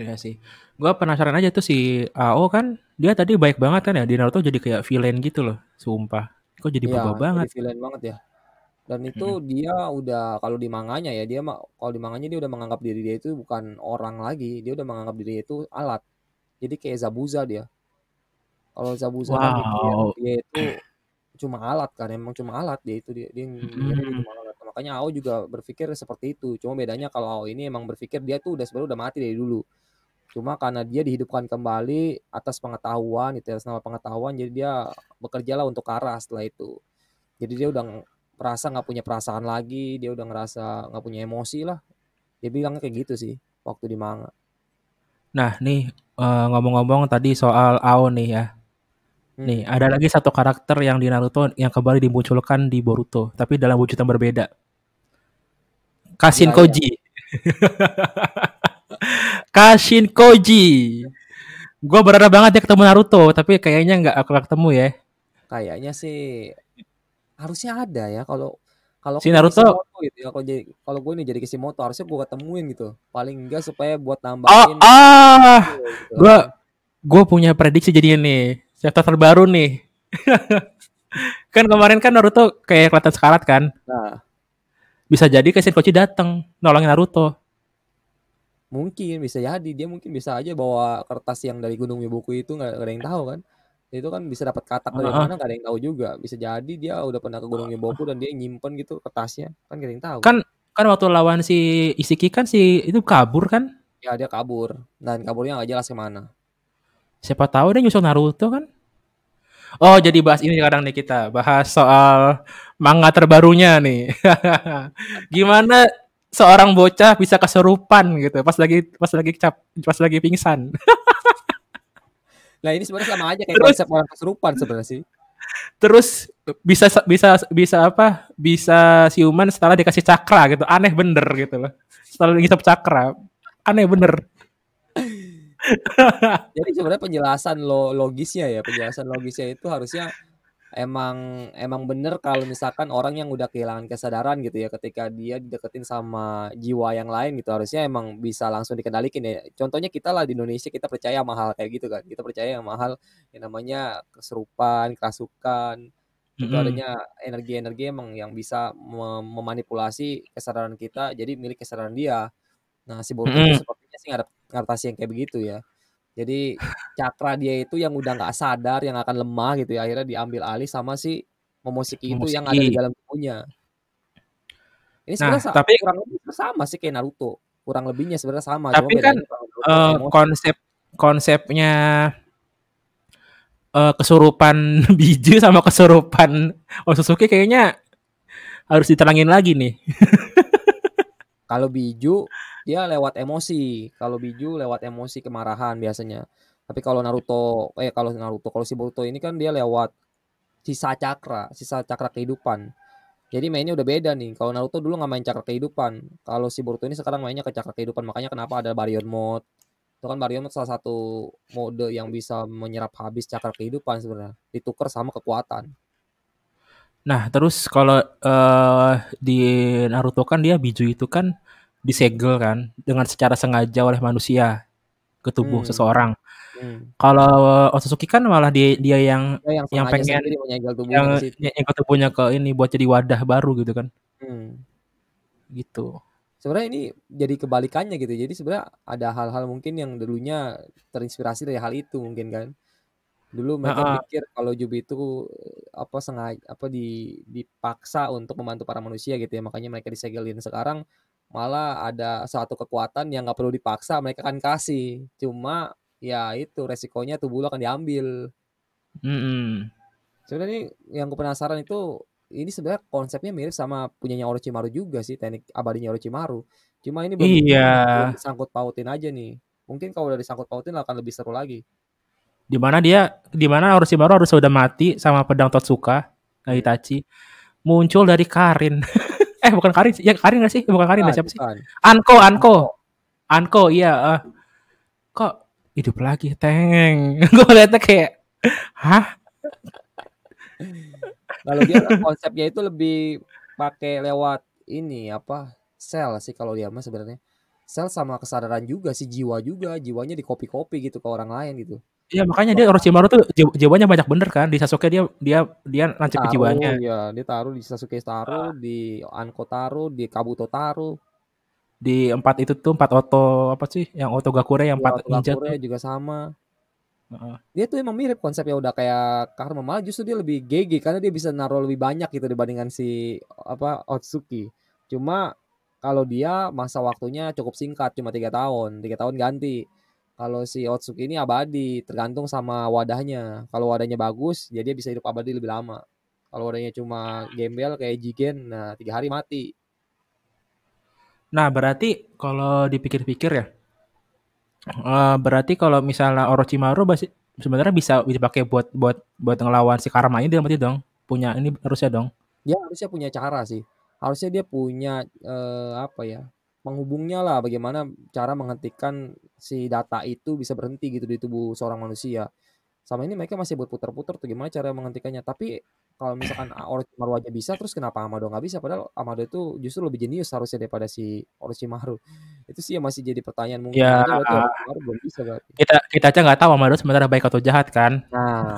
Iya sih. Gua penasaran aja tuh si AO kan dia tadi baik banget kan ya di Naruto jadi kayak villain gitu loh. Sumpah. Kok jadi Iya, berubah jadi banget? villain banget ya. Dan itu Mm-mm. dia udah kalau di manganya ya dia kalau di manganya dia udah menganggap diri dia itu bukan orang lagi. Dia udah menganggap diri dia itu alat. Jadi kayak Zabuza dia. Kalau Zabuza kan Wow. dia itu cuma alat kan, emang cuma alat dia itu dia dia mikirnya dia Mm. cuma alat. Makanya Ao juga berpikir seperti itu. Cuma bedanya kalau Ao ini emang berpikir dia tuh udah sebenarnya udah mati dari dulu. Cuma karena dia dihidupkan kembali atas pengetahuan, itu atas nama pengetahuan, jadi dia bekerjalah untuk Kara setelah itu. Jadi dia udah merasa nggak punya perasaan lagi, dia udah ngerasa nggak punya emosi lah. Dia bilangnya kayak gitu sih waktu di manga. Nah, nih eh, ngomong-ngomong tadi soal AO nih ya. Hmm. Nih, ada lagi satu karakter yang di Naruto yang kembali dimunculkan di Boruto, tapi dalam wujud yang berbeda. Kashin Iya, iya. Koji. *laughs* Kashin Koji. Gua berharap banget dia ketemu Naruto, tapi kayaknya nggak akan ketemu ya. Kayaknya sih harusnya ada ya kalau kalau Si Naruto, Kishimoto gitu ya kalau jadi kalau gue nih jadi Kishimoto harusnya gue ketemuin gitu paling enggak supaya buat oh nambahin ah, skill gitu gua kan gue punya prediksi jadinya nih, chapter terbaru nih. *laughs* kan kemarin kan Naruto kayak kelihatan sekarat kan, nah. Bisa jadi Kashin Koji datang nolongin Naruto. mungkin bisa jadi. Dia mungkin bisa aja bawa kertas yang dari Gunung Miboku itu nggak ada yang tahu kan? Itu kan bisa dapat katak dari Heeh. mana nggak ada yang tahu juga. Bisa jadi dia udah pernah ke Gunung Miboku dan dia nyimpen gitu kertasnya. Kan nggak ada yang tahu. Kan kan waktu lawan si Isiki kan si itu kabur kan? ya dia kabur. Dan kaburnya nggak jelas ke mana Siapa tahu dia nyusul Naruto kan? Oh, jadi bahas ini sekarang nih kita. Bahas soal manga terbarunya nih. *laughs* Gimana seorang bocah bisa kesurupan gitu pas lagi pas lagi cap pas lagi pingsan. Nah ini sebenarnya sama aja kayak Terus- konsep orang kesurupan sebenarnya sih. Terus bisa bisa bisa apa? Bisa siuman setelah dikasih cakra gitu. Aneh bener gitu loh. Setelah ngisap cakra. Aneh bener. Jadi sebenarnya penjelasan lo logisnya ya, penjelasan logisnya itu harusnya emang emang bener kalau misalkan orang yang udah kehilangan kesadaran gitu ya ketika dia dideketin sama jiwa yang lain gitu harusnya emang bisa langsung dikendalikan ya. Contohnya kita lah di Indonesia kita percaya sama hal kayak gitu kan. Kita percaya sama hal yang namanya keserupan, kerasukan, itu adanya energi-energi emang yang bisa mem- memanipulasi kesadaran kita jadi milik kesadaran dia. Nah, si Boruto itu Mm-mm. sepertinya sih ngadap- ngadaptasi yang kayak begitu ya. Jadi cakra dia itu yang udah nggak sadar, yang akan lemah gitu ya, akhirnya diambil alih sama si Momoshiki itu yang ada di dalam tubuhnya. Ini Nah, sebenarnya sa- tapi kurang lebih sama sih kayak Naruto. Kurang lebihnya sebenarnya sama, cuma tapi kan emosi. konsep konsepnya eh, kesurupan *laughs* biju sama kesurupan Otsutsuki kayaknya harus diterangin lagi nih. *laughs* Kalau Biju dia lewat emosi. Kalau Biju lewat emosi kemarahan biasanya. Tapi kalau Naruto eh kalau Naruto kalau si Boruto ini kan dia lewat sisa cakra, sisa cakra kehidupan. Jadi mainnya udah beda nih. Kalau Naruto dulu nggak main cakra kehidupan. Kalau si Boruto ini sekarang mainnya ke cakra kehidupan. Makanya kenapa ada Baryon Mode. Itu kan Baryon Mode salah satu mode yang bisa menyerap habis cakra kehidupan sebenarnya. Ditukar sama kekuatan. Nah, terus kalau eh, di Naruto kan dia biju itu kan disegel kan dengan secara sengaja oleh manusia ke tubuh Hmm. seseorang. Hmm. Kalau Otsutsuki kan malah dia dia yang Dia yang yang sengaja pengen sendiri menyegel tubuhnya yang ke situ. yang tubuhnya ke ini buat jadi wadah baru gitu kan. Hmm. Gitu. sebenarnya ini jadi kebalikannya gitu jadi sebenarnya ada hal-hal mungkin yang dulunya terinspirasi dari hal itu mungkin kan dulu mereka Heeh. pikir kalau Jubi itu apa sengaja apa di dipaksa untuk membantu para manusia gitu ya. Makanya mereka disegelin. Sekarang malah ada suatu kekuatan yang nggak perlu dipaksa mereka akan kasih. Cuma ya itu resikonya tubuh lo akan diambil. Mm-mm. sebenarnya yang gue penasaran itu ini sebenarnya konsepnya mirip sama punyanya Orochimaru juga sih teknik abadinya Orochimaru. Cuma ini belum Iya. belum disangkut pautin aja nih. Mungkin kalau udah disangkut pautin akan lebih seru lagi Di mana dia di mana Orochimaru harus sudah mati sama pedang Totsuka nah, Hmm. Itachi muncul dari Karin. *laughs* eh bukan Karin. Ya Karin gak sih? Bukan Karin lah siapa sih? Anko, Anko. Anko, iya. eh. kok hidup lagi, teng. *laughs* Gue liatnya kayak, hah? kalau dia *laughs* konsepnya itu lebih pakai lewat ini apa sel sih kalau dia mah sebenarnya sel sama kesadaran juga sih jiwa juga jiwanya di copy copy gitu ke orang lain gitu Iya makanya dia Orochimaru tuh jiw- jiwanya banyak bener kan. Di Sasuke dia dia dia taruh jiwanya. ya dia taruh di Sasuke taruh di Anko taruh di Kabuto taruh Di empat itu tuh empat oto apa sih? Yang oto Gakure yang di empat ninja tuh. juga sama Heeh. dia tuh emang mirip konsepnya udah kayak Karma malah justru dia lebih GG karena dia bisa naruh lebih banyak gitu dibandingkan si apa Otsuki cuma kalau dia masa waktunya cukup singkat cuma tiga tahun tiga tahun ganti kalau si Otsuki ini abadi tergantung sama wadahnya. Kalau wadahnya bagus ya dia bisa hidup abadi lebih lama. Kalau wadahnya cuma gembel kayak Jigen nah tiga hari mati. Nah berarti kalau dipikir-pikir ya, eh, berarti kalau misalnya Orochimaru basi- sebenarnya bisa dipakai buat buat buat ngelawan si Karma ini dia berarti dong punya ini harusnya dong. dia harusnya punya cara sih. Harusnya dia punya eh, apa ya menghubungnya lah bagaimana cara menghentikan si data itu bisa berhenti gitu di tubuh seorang manusia. Sama ini mereka masih berputar-putar tuh gimana cara menghentikannya. Tapi kalau misalkan *clears throat* Orochimaru aja bisa terus kenapa Amado nggak bisa? Padahal Amado itu justru lebih jenius harusnya daripada si Orochimaru. Itu sih yang masih jadi pertanyaan. Mungkin Ya. aja berarti Orochimaru belum bisa berarti kita kita aja nggak tahu Amado sebenarnya baik atau jahat kan. nah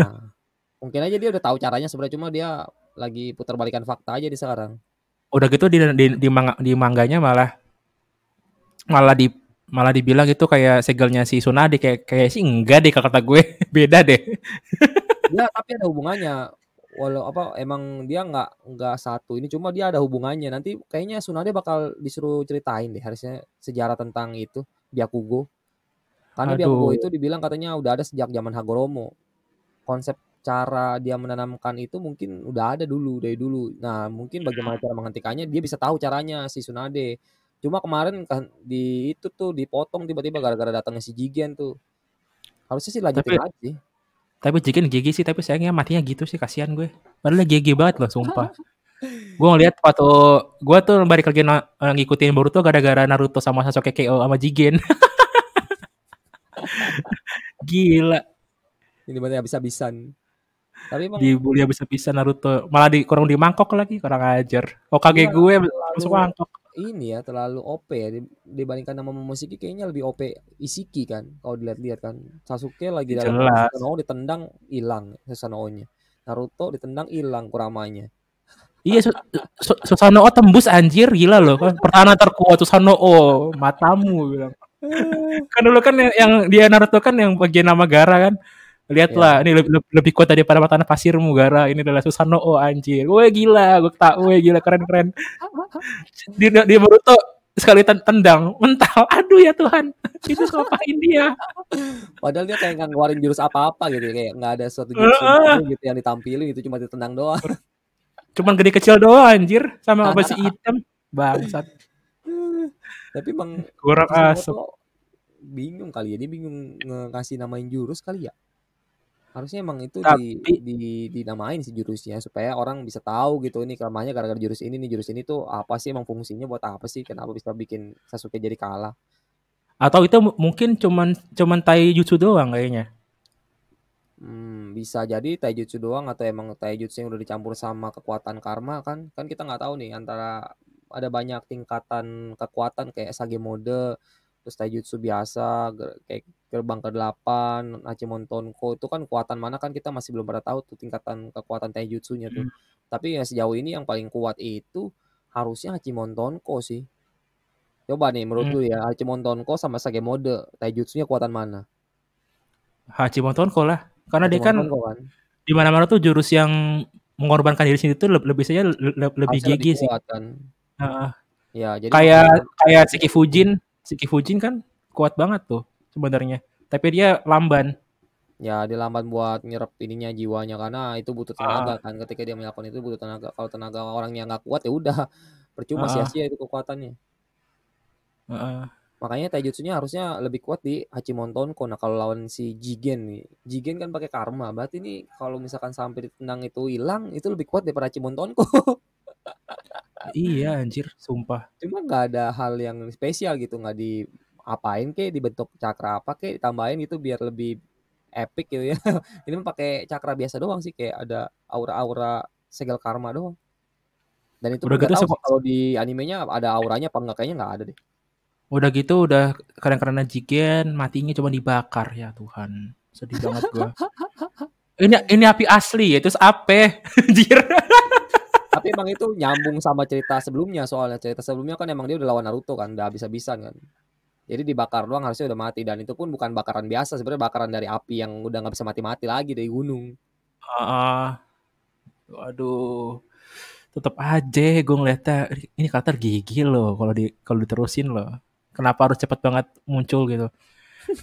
mungkin aja dia udah tahu caranya sebenarnya cuma dia lagi putar balikan fakta aja di sekarang. Udah gitu di di, di, manga, di mangganya malah malah di malah dibilang itu kayak segelnya si Tsunade kayak kayak sih enggak deh kata gue *laughs* beda deh. *laughs* Ya, tapi ada hubungannya. Walau apa emang dia nggak nggak satu ini cuma dia ada hubungannya. Nanti kayaknya Tsunade bakal disuruh ceritain deh harusnya sejarah tentang itu Byakugo. Karena Byakugo Aduh. itu dibilang katanya udah ada sejak zaman Hagoromo. Konsep cara dia menanamkan itu mungkin udah ada dulu, dari dulu. Nah, mungkin bagaimana cara menghentikannya dia bisa tahu caranya si Tsunade. Cuma kemarin kan di itu tuh dipotong tiba-tiba gara-gara datangnya si Jigen tuh. Harusnya sih lanjutin Tapi lagi tapi Jigen GG sih, tapi sayangnya matinya gitu sih, kasihan gue. Padahal GG banget loh, sumpah. *laughs* Gue ngeliat waktu gue tuh balik lagi na- ngikutin Boruto gara-gara Naruto sama Sasuke KO sama Jigen. *laughs* Gila, Ini bener habis-habisan. Tapi emang dibully habis-habisan Naruto. Malah di kurang di mangkok lagi, kurang ajar. Hokage Iya, gue masuk mangkok. Ini ya terlalu OP ya di- dibandingkan sama Momoshiki kayaknya lebih OP Isiki kan kalau dilihat-lihat kan Sasuke lagi dalam. Susanoo ditendang hilang Susanoo-nya Naruto ditendang hilang Kuramanya Iya, Su- Su- Susanoo tembus anjir, gila loh. Kan pertahanan terkuat Susanoo, matamu bilang. *laughs* Kan dulu kan yang, yang dia Naruto kan yang bagian nama Gara kan. Lihatlah, ini lebih, lebih, kuat daripada makanan pasirmu Gara. Ini adalah Susanoo anjir. Gue gila, gue tak, gue gila keren-keren. *laughs* Dia dia Boruto sekali ten- tendang, mental. Aduh ya Tuhan, itu ngapain dia? padahal dia kayak nggak ngeluarin jurus apa-apa gitu kayak nggak ada suatu jurus Heeh. baru gitu yang ditampilin itu cuma ditendang doang Cuman gede kecil doang anjir, sama apa si hitam. *laughs* Bangsat, tapi kurang asem. tuh bingung kali ya dia bingung ngasih namain jurus kali ya harusnya emang itu di, Tapi di dinamain sih jurusnya supaya orang bisa tahu gitu ini kelemahannya gara-gara jurus ini nih jurus ini tuh apa sih emang fungsinya buat apa sih kenapa bisa bikin Sasuke jadi kalah atau itu mu- mungkin cuman cuman taijutsu doang kayaknya. hmm, bisa jadi taijutsu doang atau emang taijutsu yang udah dicampur sama kekuatan karma kan kan kita nggak tahu nih antara ada banyak tingkatan kekuatan kayak Sage mode terus taijutsu biasa kayak gerbang ke-8 Hachimon Tonko itu kan kekuatan mana kan kita masih belum pada tahu tuh tingkatan kekuatan taijutsunya tuh Hmm. tapi ya sejauh ini yang paling kuat itu harusnya Hachimon Tonko sih coba nih menurut Hmm. lu ya Hachimon Tonko sama Sage mode taijutsunya kekuatan mana Hachimon Tonko lah, karena dia kan Tonko kan di mana-mana tuh jurus yang mengorbankan diri sendiri tuh le- lebih saja le- le- lebih lebih sih. kuat kan Heeh. ya jadi kayak kayak Shiki Fujin, Shiki Fujin kan kuat banget tuh sebenarnya. Tapi dia lamban. ya dia lambat buat nyerap ininya jiwanya. Karena itu butuh tenaga Ah, kan. Ketika dia melakukan itu butuh tenaga. Kalau tenaga orangnya nggak kuat ya udah. Percuma ah, sia-sia itu kekuatannya. Ah. makanya taijutsunya harusnya lebih kuat di Hachimon Tonko nah kalau lawan si Jigen nih. Jigen kan pakai karma. Berarti nih kalau misalkan sampai ditendang itu hilang itu lebih kuat daripada Hachimon Tonko *laughs* Iya *laughs* anjir, sumpah. cuma nggak ada hal yang spesial gitu nggak di apain kek dibentuk cakra apa kek ditambahin gitu biar lebih epic gitu ya *laughs* ini mah pakai cakra biasa doang sih kayak ada aura-aura segel karma doang dan itu Udah gitu tahu sih kalau di animenya ada auranya apa enggak kayaknya nggak ada deh udah gitu udah keren-kerenan Jigen matinya cuma dibakar ya Tuhan. Sedih banget gua. *laughs* Ini ini api asli ya, terus apa? Anjir. Tapi emang itu nyambung sama cerita sebelumnya soalnya cerita sebelumnya kan emang dia udah lawan Naruto kan udah habis-habisan kan jadi dibakar doang harusnya udah mati dan itu pun bukan bakaran biasa sebenarnya bakaran dari api yang udah nggak bisa mati-mati lagi dari gunung Ah, waduh. Tetap aja gue ngeliatnya ini karakter gigi loh kalau di kalau diterusin loh. Kenapa harus cepet banget muncul gitu?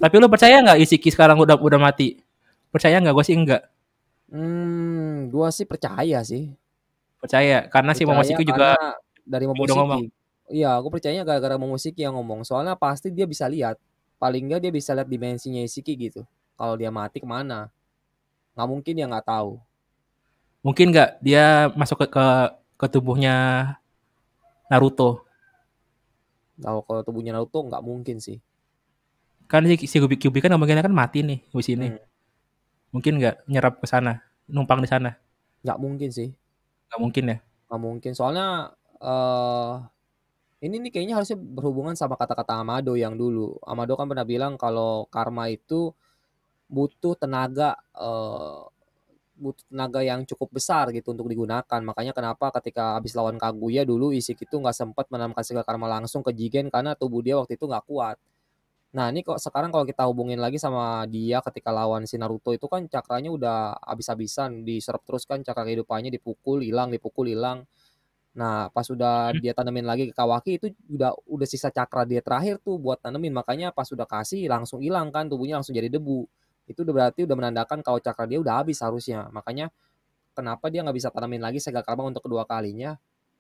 Tapi lu percaya nggak Isiki sekarang udah udah mati? Percaya nggak? Gue sih enggak. hmm gua sih percaya sih Percaya karena si percaya Momoshiki juga karena dari ngomong. Momoshiki iya aku percayanya gara-gara Momoshiki yang ngomong soalnya pasti dia bisa lihat paling nggak dia bisa lihat dimensinya Isiki gitu kalau dia mati ke mana nggak mungkin dia nggak tahu Mungkin nggak dia masuk ke, ke ke tubuhnya Naruto. kalau kalau tubuhnya Naruto nggak mungkin sih Kan si, si Kyuubi, Kyuubi kan ngomongnya kan mati nih di sini. Hmm, Mungkin nggak nyerap ke sana, numpang di sana. nggak mungkin sih Nggak mungkin ya. nggak mungkin. Soalnya eh ini nih kayaknya harusnya berhubungan sama kata-kata Amado yang dulu. Amado kan pernah bilang kalau karma itu butuh tenaga eh, butuh tenaga yang cukup besar gitu untuk digunakan. Makanya kenapa ketika habis lawan Kaguya dulu Isik itu nggak sempat menanamkan segala karma langsung ke Jigen karena tubuh dia waktu itu nggak kuat nah ini kok sekarang kalau kita hubungin lagi sama dia ketika lawan si Naruto itu kan cakranya udah habis-habisan diserap terus kan cakra kehidupannya dipukul hilang dipukul hilang Nah, pas udah Hmm. dia tanemin lagi ke Kawaki itu udah udah sisa cakra dia terakhir tuh buat tanemin. Makanya pas udah kasih langsung hilang kan tubuhnya langsung jadi debu. itu udah berarti udah menandakan kalau cakra dia udah habis harusnya. Makanya kenapa dia nggak bisa tanamin lagi Segel Karma untuk kedua kalinya?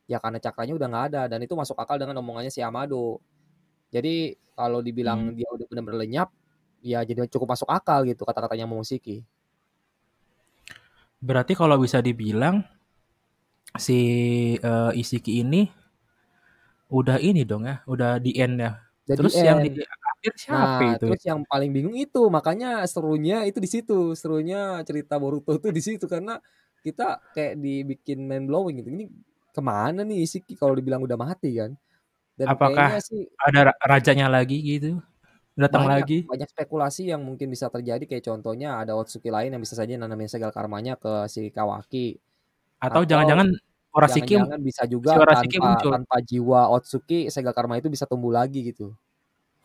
Ya karena cakranya udah nggak ada dan itu masuk akal dengan omongannya si Amado. Jadi kalau dibilang Hmm. dia udah benar-benar lenyap, ya jadi cukup masuk akal gitu kata-katanya Momoshiki. Berarti kalau bisa dibilang si uh, Isiki ini udah ini dong ya, udah di end ya. Jadi Terus yang di end. akhir siapa Nah, itu? terus yang paling bingung itu, makanya serunya itu di situ, serunya cerita Boruto tuh di situ karena kita kayak dibikin mind blowing gitu. Ini ke mana nih Isiki kalau dibilang udah mati kan? Dan Apakah sih ada ra- rajanya lagi gitu? Datang banyak lagi? banyak spekulasi yang mungkin bisa terjadi kayak contohnya ada Otsuki lain yang bisa saja nanamin segel karmanya ke si Kawaki Atau jangan-jangan Orashiki jangan-jangan bisa si juga Orashiki tanpa muncul. tanpa jiwa Otsuki segel karma itu bisa tumbuh lagi gitu.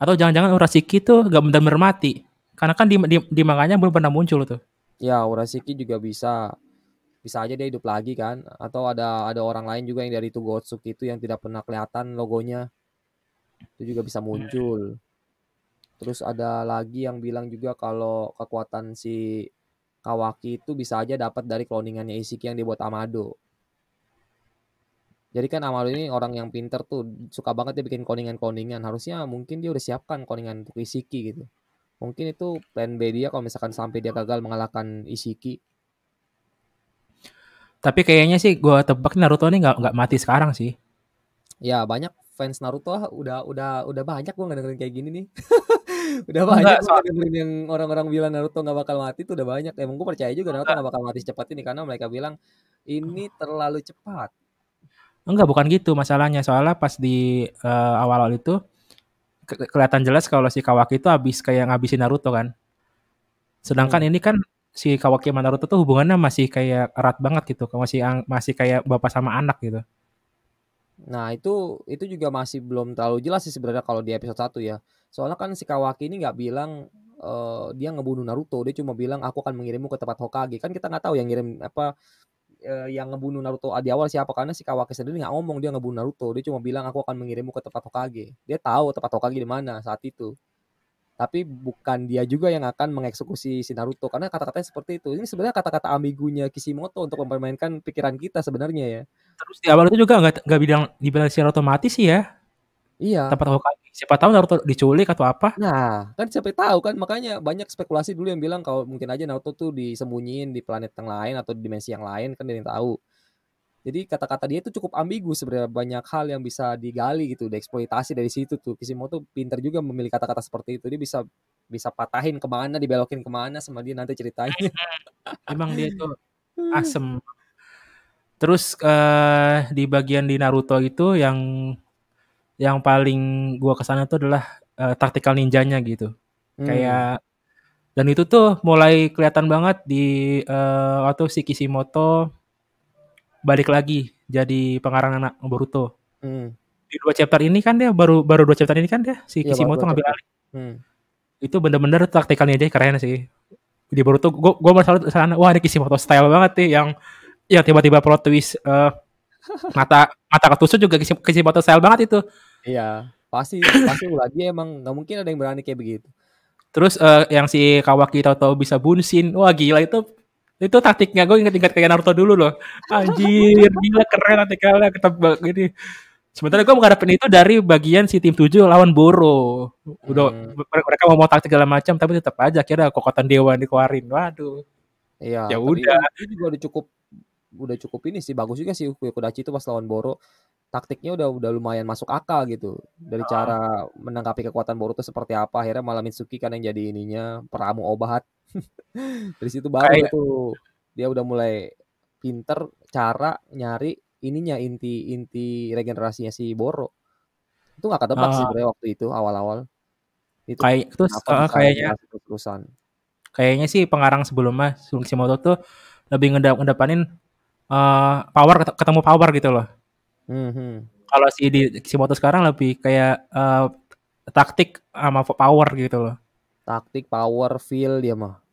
Atau jangan-jangan Orashiki tuh gak benar-benar mati. Karena kan di, di, di manganya belum pernah muncul tuh. Ya, Urashiki juga bisa bisa aja dia hidup lagi kan. Atau ada ada orang lain juga yang dari Tugo Otsuki itu yang tidak pernah kelihatan logonya. Itu juga bisa muncul. Terus ada lagi yang bilang juga kalau kekuatan si Kawaki itu bisa aja dapat dari cloningannya Isiki yang dibuat Amado. Jadi kan Amado ini orang yang pinter tuh suka banget dia bikin cloningan-cloningan harusnya mungkin dia udah siapkan cloningan untuk Isiki gitu. Mungkin itu plan B dia kalau misalkan sampai dia gagal mengalahkan Isiki Tapi kayaknya sih gue tebak Naruto ini nggak nggak mati sekarang sih. Ya banyak fans Naruto ah, udah udah udah banyak gue dengerin kayak gini nih. *laughs* udah banyak gue dengerin yang orang-orang bilang Naruto nggak bakal mati tuh udah banyak. Emang gue percaya juga Naruto nggak bakal mati secepat ini karena mereka bilang ini terlalu cepat. enggak bukan gitu masalahnya. Soalnya pas di eh, awal-awal itu ke- kelihatan jelas kalau si Kawaki itu habis kayak ngabisin Naruto kan. Sedangkan Hmm. ini kan si Kawaki sama Naruto tuh hubungannya masih kayak erat banget gitu, masih masih kayak bapak sama anak gitu. Nah itu itu juga masih belum terlalu jelas sih sebenarnya kalau di episode 1 ya. Soalnya kan si Kawaki ini nggak bilang eh, dia ngebunuh Naruto, dia cuma bilang aku akan mengirimmu ke tempat Hokage. Kan kita nggak tahu yang ngirim apa eh, yang ngebunuh Naruto di awal siapa karena si Kawaki sendiri nggak ngomong dia ngebunuh Naruto dia cuma bilang aku akan mengirimmu ke tempat Hokage dia tahu tempat Hokage di mana saat itu tapi bukan dia juga yang akan mengeksekusi si Naruto karena kata-katanya seperti itu ini sebenarnya kata-kata ambigunya Kishimoto untuk mempermainkan pikiran kita sebenarnya ya Terus di awal itu juga nggak nggak bilang dibilang secara otomatis sih ya iya tempat Hokage. Siapa tahu Naruto diculik atau apa? nah kan siapa tahu kan makanya banyak spekulasi dulu yang bilang kalau mungkin aja Naruto tuh disembunyiin di planet yang lain atau di dimensi yang lain kan dia yang tahu Jadi kata-kata dia itu cukup ambigu sebenarnya banyak hal yang bisa digali gitu, dieksploitasi dari situ tuh. Kishimoto pinter juga memilih kata-kata seperti itu. Dia bisa bisa patahin ke mana, dibelokin ke mana sama dia nanti ceritanya. *laughs* Emang dia tuh *laughs* asem. Terus eh, di bagian di Naruto itu yang yang paling gua ke sana tuh adalah eh, taktikal ninjanya gitu. Hmm, Kayak dan itu tuh mulai kelihatan banget di eh, waktu si Kishimoto balik lagi jadi pengarang anak Boruto. hmm. Di dua chapter ini kan dia baru baru dua chapter ini kan dia si baru Kishimoto ngambil alih. Hmm. Itu bener-bener taktikalnya aja keren sih. Di Boruto gua gua masalah sana wah ini Kishimoto style banget nih yang yang tiba-tiba plot twist eh, *laughs* mata mata ketusuk juga Kishi- Kishimoto style banget itu. Iya, pasti pasti ulah dia emang nggak mungkin ada yang berani kayak begitu. Terus eh, yang si Kawaki tahu-tahu bisa bunsin. Wah gila itu itu taktiknya gue inget-inget kayak Naruto dulu loh. Anjir, gila keren taktikalnya ketebak gini. Sementara gue mengharapkan itu dari bagian si tim 7 lawan Boro. Udah Hmm. mereka mau mau taktik segala macam tapi tetap aja kira kekuatan dewa dikeluarin. Waduh. Iya, Ya udah. juga udah cukup udah cukup ini sih bagus juga sih Kudachi itu pas lawan Boro. Taktiknya udah udah lumayan masuk akal gitu. Dari cara menanggapi kekuatan Boruto seperti apa, akhirnya malah Mitsuki kan yang jadi ininya peramu obat. *laughs* Dari situ baru Kayak tuh dia udah mulai pinter cara nyari ininya inti-inti regenerasinya si Boro. Itu nggak ketebak sih eh, sebenarnya waktu itu awal-awal. Itu kayak terus eh, bisa kayaknya terus-terusan. kayaknya sih pengarang sebelumnya Sun Kishimoto tuh lebih ngedap ngedepanin eh, power ket- ketemu power gitu loh. Hmm, hmm. Kalau si di Kishimoto sekarang lebih kayak eh, taktik sama power gitu loh. Taktik, power, feel dia mah.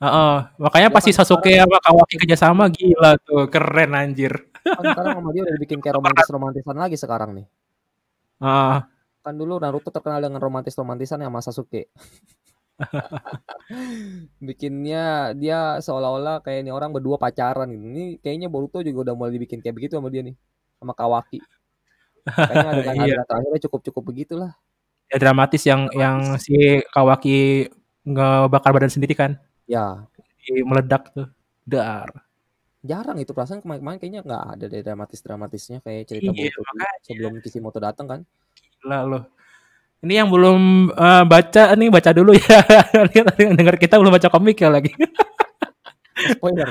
Heeh, makanya Dia pas si kan Sasuke sama Kawaki kerjasama gila tuh, keren anjir. kan sekarang sama dia udah dibikin kayak *laughs* romantis-romantisan lagi sekarang nih. Heeh, Kan dulu Naruto terkenal dengan romantis-romantisan sama Sasuke. *laughs* Bikinnya dia seolah-olah kayak ini orang berdua pacaran gitu. Ini kayaknya Boruto juga udah mulai dibikin kayak begitu sama dia nih, sama Kawaki. Kayaknya *laughs* Iya. adegan-adegan terakhirnya cukup-cukup begitulah. Ya dramatis yang yang Dramatis. si Kawaki ngebakar badan sendiri kan? Ya. Di meledak tuh, dar. Jarang itu perasaan kemarin-kemarin kayaknya nggak ada deh dramatis-dramatisnya kayak cerita Iya, sebelum Kishimoto datang kan. Gila loh. Ini yang belum uh, baca nih baca dulu ya. *laughs* yang denger kita belum baca komik ya lagi. *laughs* Spoiler.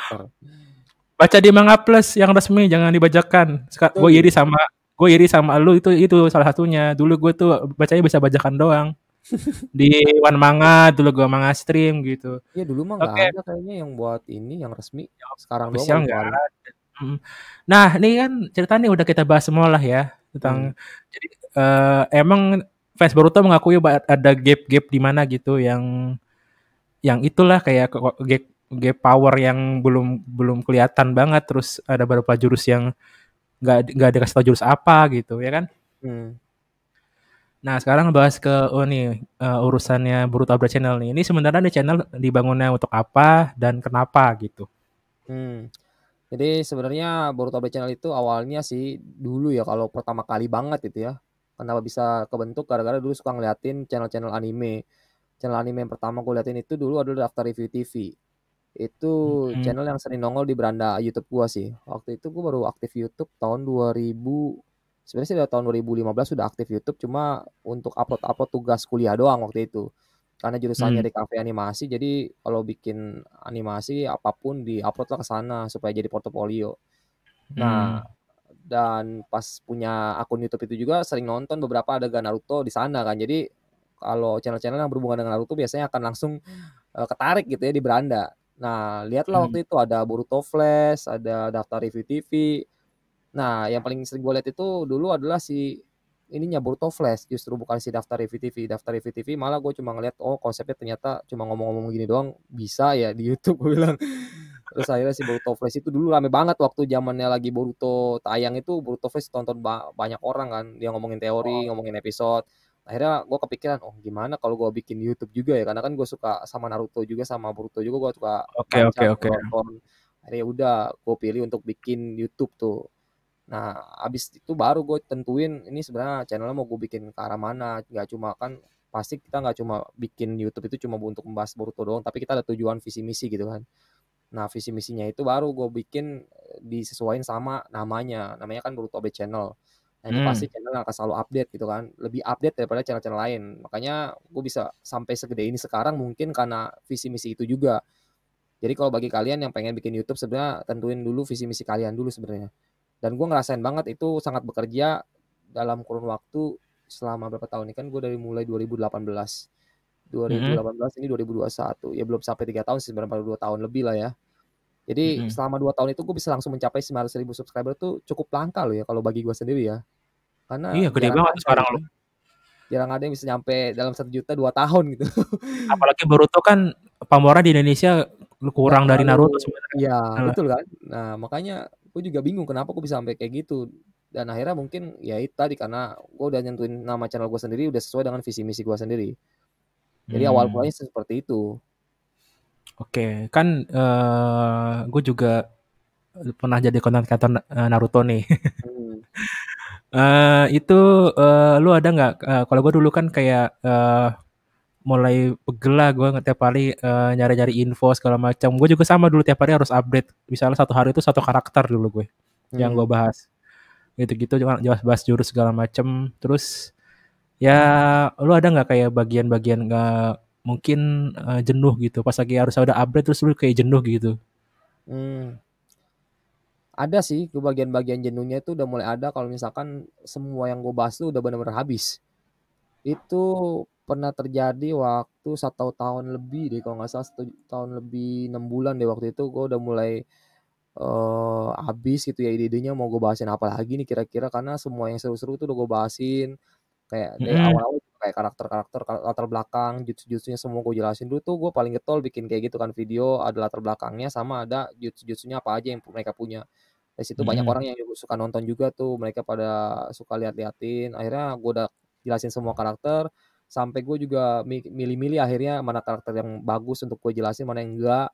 Baca di Manga Plus yang resmi jangan dibajakan. Gue iri sama gue iri sama lu itu itu salah satunya. Dulu gue tuh bacanya bisa bajakan doang. *laughs* Di One Manga dulu gue manga stream gitu. Iya dulu mah Oke. ada kayaknya yang buat ini yang resmi. Yang Sekarang doang ada. Hmm. Nah, ini kan cerita nih udah kita bahas semua lah ya Hmm. tentang jadi uh, emang fans Boruto mengakui ada gap-gap di mana gitu yang yang itulah kayak gap gap power yang belum belum kelihatan banget terus ada beberapa jurus yang nggak nggak dikasih tahu jurus apa gitu ya kan? Hmm. nah sekarang bahas ke oh nih uh, urusannya Boruto Abra Channel nih. Ini sebenarnya nih channel dibangunnya untuk apa dan kenapa gitu? Hmm. jadi sebenarnya Boruto Abra Channel itu awalnya sih dulu ya kalau pertama kali banget itu ya. Kenapa bisa kebentuk? Gara-gara dulu suka ngeliatin channel-channel anime. Channel anime yang pertama gue liatin itu dulu adalah Daftar Review TV itu hmm. channel yang sering nongol di beranda YouTube gua sih waktu itu gua baru aktif YouTube tahun 2000 sebenarnya sih dari tahun 2015 sudah aktif YouTube cuma untuk upload-upload tugas kuliah doang waktu itu karena jurusannya Hmm. di kafe animasi jadi kalau bikin animasi apa pun di-upload lah ke sana supaya jadi portofolio nah Hmm. dan pas punya akun YouTube itu juga sering nonton beberapa adegan Naruto di sana kan jadi kalau channel-channel yang berhubungan dengan Naruto biasanya akan langsung uh, ketarik gitu ya di beranda Nah, lihatlah Hmm. waktu itu ada Boruto Flash, ada Daftar Review TV. Nah, yang paling sering gue lihat itu dulu adalah si ininya Boruto Flash, justru bukan si Daftar Review TV. Daftar Review TV malah gue cuma ngeliat, oh konsepnya ternyata cuma ngomong-ngomong gini doang bisa ya di YouTube gue bilang. Terus akhirnya si Boruto Flash itu dulu rame banget waktu zamannya lagi Boruto tayang itu Boruto Flash tonton ba banyak orang kan, dia ngomongin teori, Oh. ngomongin episode. Akhirnya gue kepikiran, oh gimana kalau gue bikin YouTube juga ya, karena kan gue suka sama Naruto juga sama Boruto juga gue suka Oke oke oke. Akhirnya udah gue pilih untuk bikin YouTube tuh. Nah, abis itu baru gue tentuin ini sebenarnya channelnya mau gue bikin ke arah mana, nggak cuma kan pasti kita nggak cuma bikin YouTube itu cuma untuk membahas Boruto doang, tapi kita ada tujuan visi misi gitu kan. Nah, visi misinya itu baru gue bikin disesuaikan sama namanya, namanya kan Boruto Update Channel. Nah, itu pasti Hmm. channel akan selalu update gitu kan, lebih update daripada channel-channel lain. Makanya gue bisa sampai segede ini sekarang mungkin karena visi misi itu juga. Jadi kalau bagi kalian yang pengen bikin YouTube sebenarnya tentuin dulu visi misi kalian dulu sebenarnya. Dan gue ngerasain banget itu sangat bekerja dalam kurun waktu selama berapa tahun ini kan gue dari mulai 2018. 2018 Hmm. ini 2021 ya belum sampai tiga tahun sih sebenarnya dua tahun lebih lah ya. Jadi Hmm. selama dua tahun itu gue bisa langsung mencapai 900 ribu subscriber tuh cukup langka loh ya kalau bagi gue sendiri ya. Karena Iya, gede jarang banget ada sekarang loh. Jarang ada yang bisa nyampe dalam 1 juta 2 tahun gitu. *laughs* Apalagi Boruto kan pamornya di Indonesia kurang dari terlalu Naruto sebenarnya. iya Heeh. betul kan. Nah makanya gue juga bingung kenapa gue bisa sampai kayak gitu. Dan akhirnya mungkin ya itu tadi karena gue udah nyentuhin nama channel gue sendiri udah sesuai dengan visi misi gue sendiri. Jadi awal Hmm. mulanya seperti itu. Oke, kan uh, gue juga pernah jadi content creator Naruto nih. Hmm. uh, *laughs* itu uh, lu ada nggak? Uh, kalau gue dulu kan kayak uh, mulai pegel lah gue tiap hari uh, nyari-nyari info segala macam. Gue juga sama dulu tiap hari harus update. Misalnya satu hari itu satu karakter dulu gue Hmm. yang gue bahas. Gitu-gitu jelas bahas jurus segala macam. Terus ya lu ada nggak kayak bagian-bagian nggak mungkin uh, jenuh gitu pas lagi harus ada update terus lu kayak jenuh gitu. Hmm. Ada sih ke bagian-bagian jenuhnya itu udah mulai ada kalau misalkan semua yang gue bahas tuh udah benar-benar habis. Itu pernah terjadi waktu satu tahun lebih deh kalau nggak salah satu tahun lebih enam bulan deh waktu itu gue udah mulai uh, habis gitu ya ide-idenya mau gue bahasin apa lagi nih kira-kira karena semua yang seru-seru tuh udah gue bahasin kayak dari awal-awal kayak karakter-karakter latar belakang jutsu-jutsunya semua gue jelasin dulu tuh gue paling getol bikin kayak gitu kan video ada latar belakangnya sama ada jutsu-jutsunya apa aja yang mereka punya. Dari situ banyak orang yang suka nonton juga tuh mereka pada suka lihat-liatin akhirnya gue udah jelasin semua karakter sampai gue juga mi milih-milih akhirnya mana karakter yang bagus untuk gue jelasin, mana yang enggak.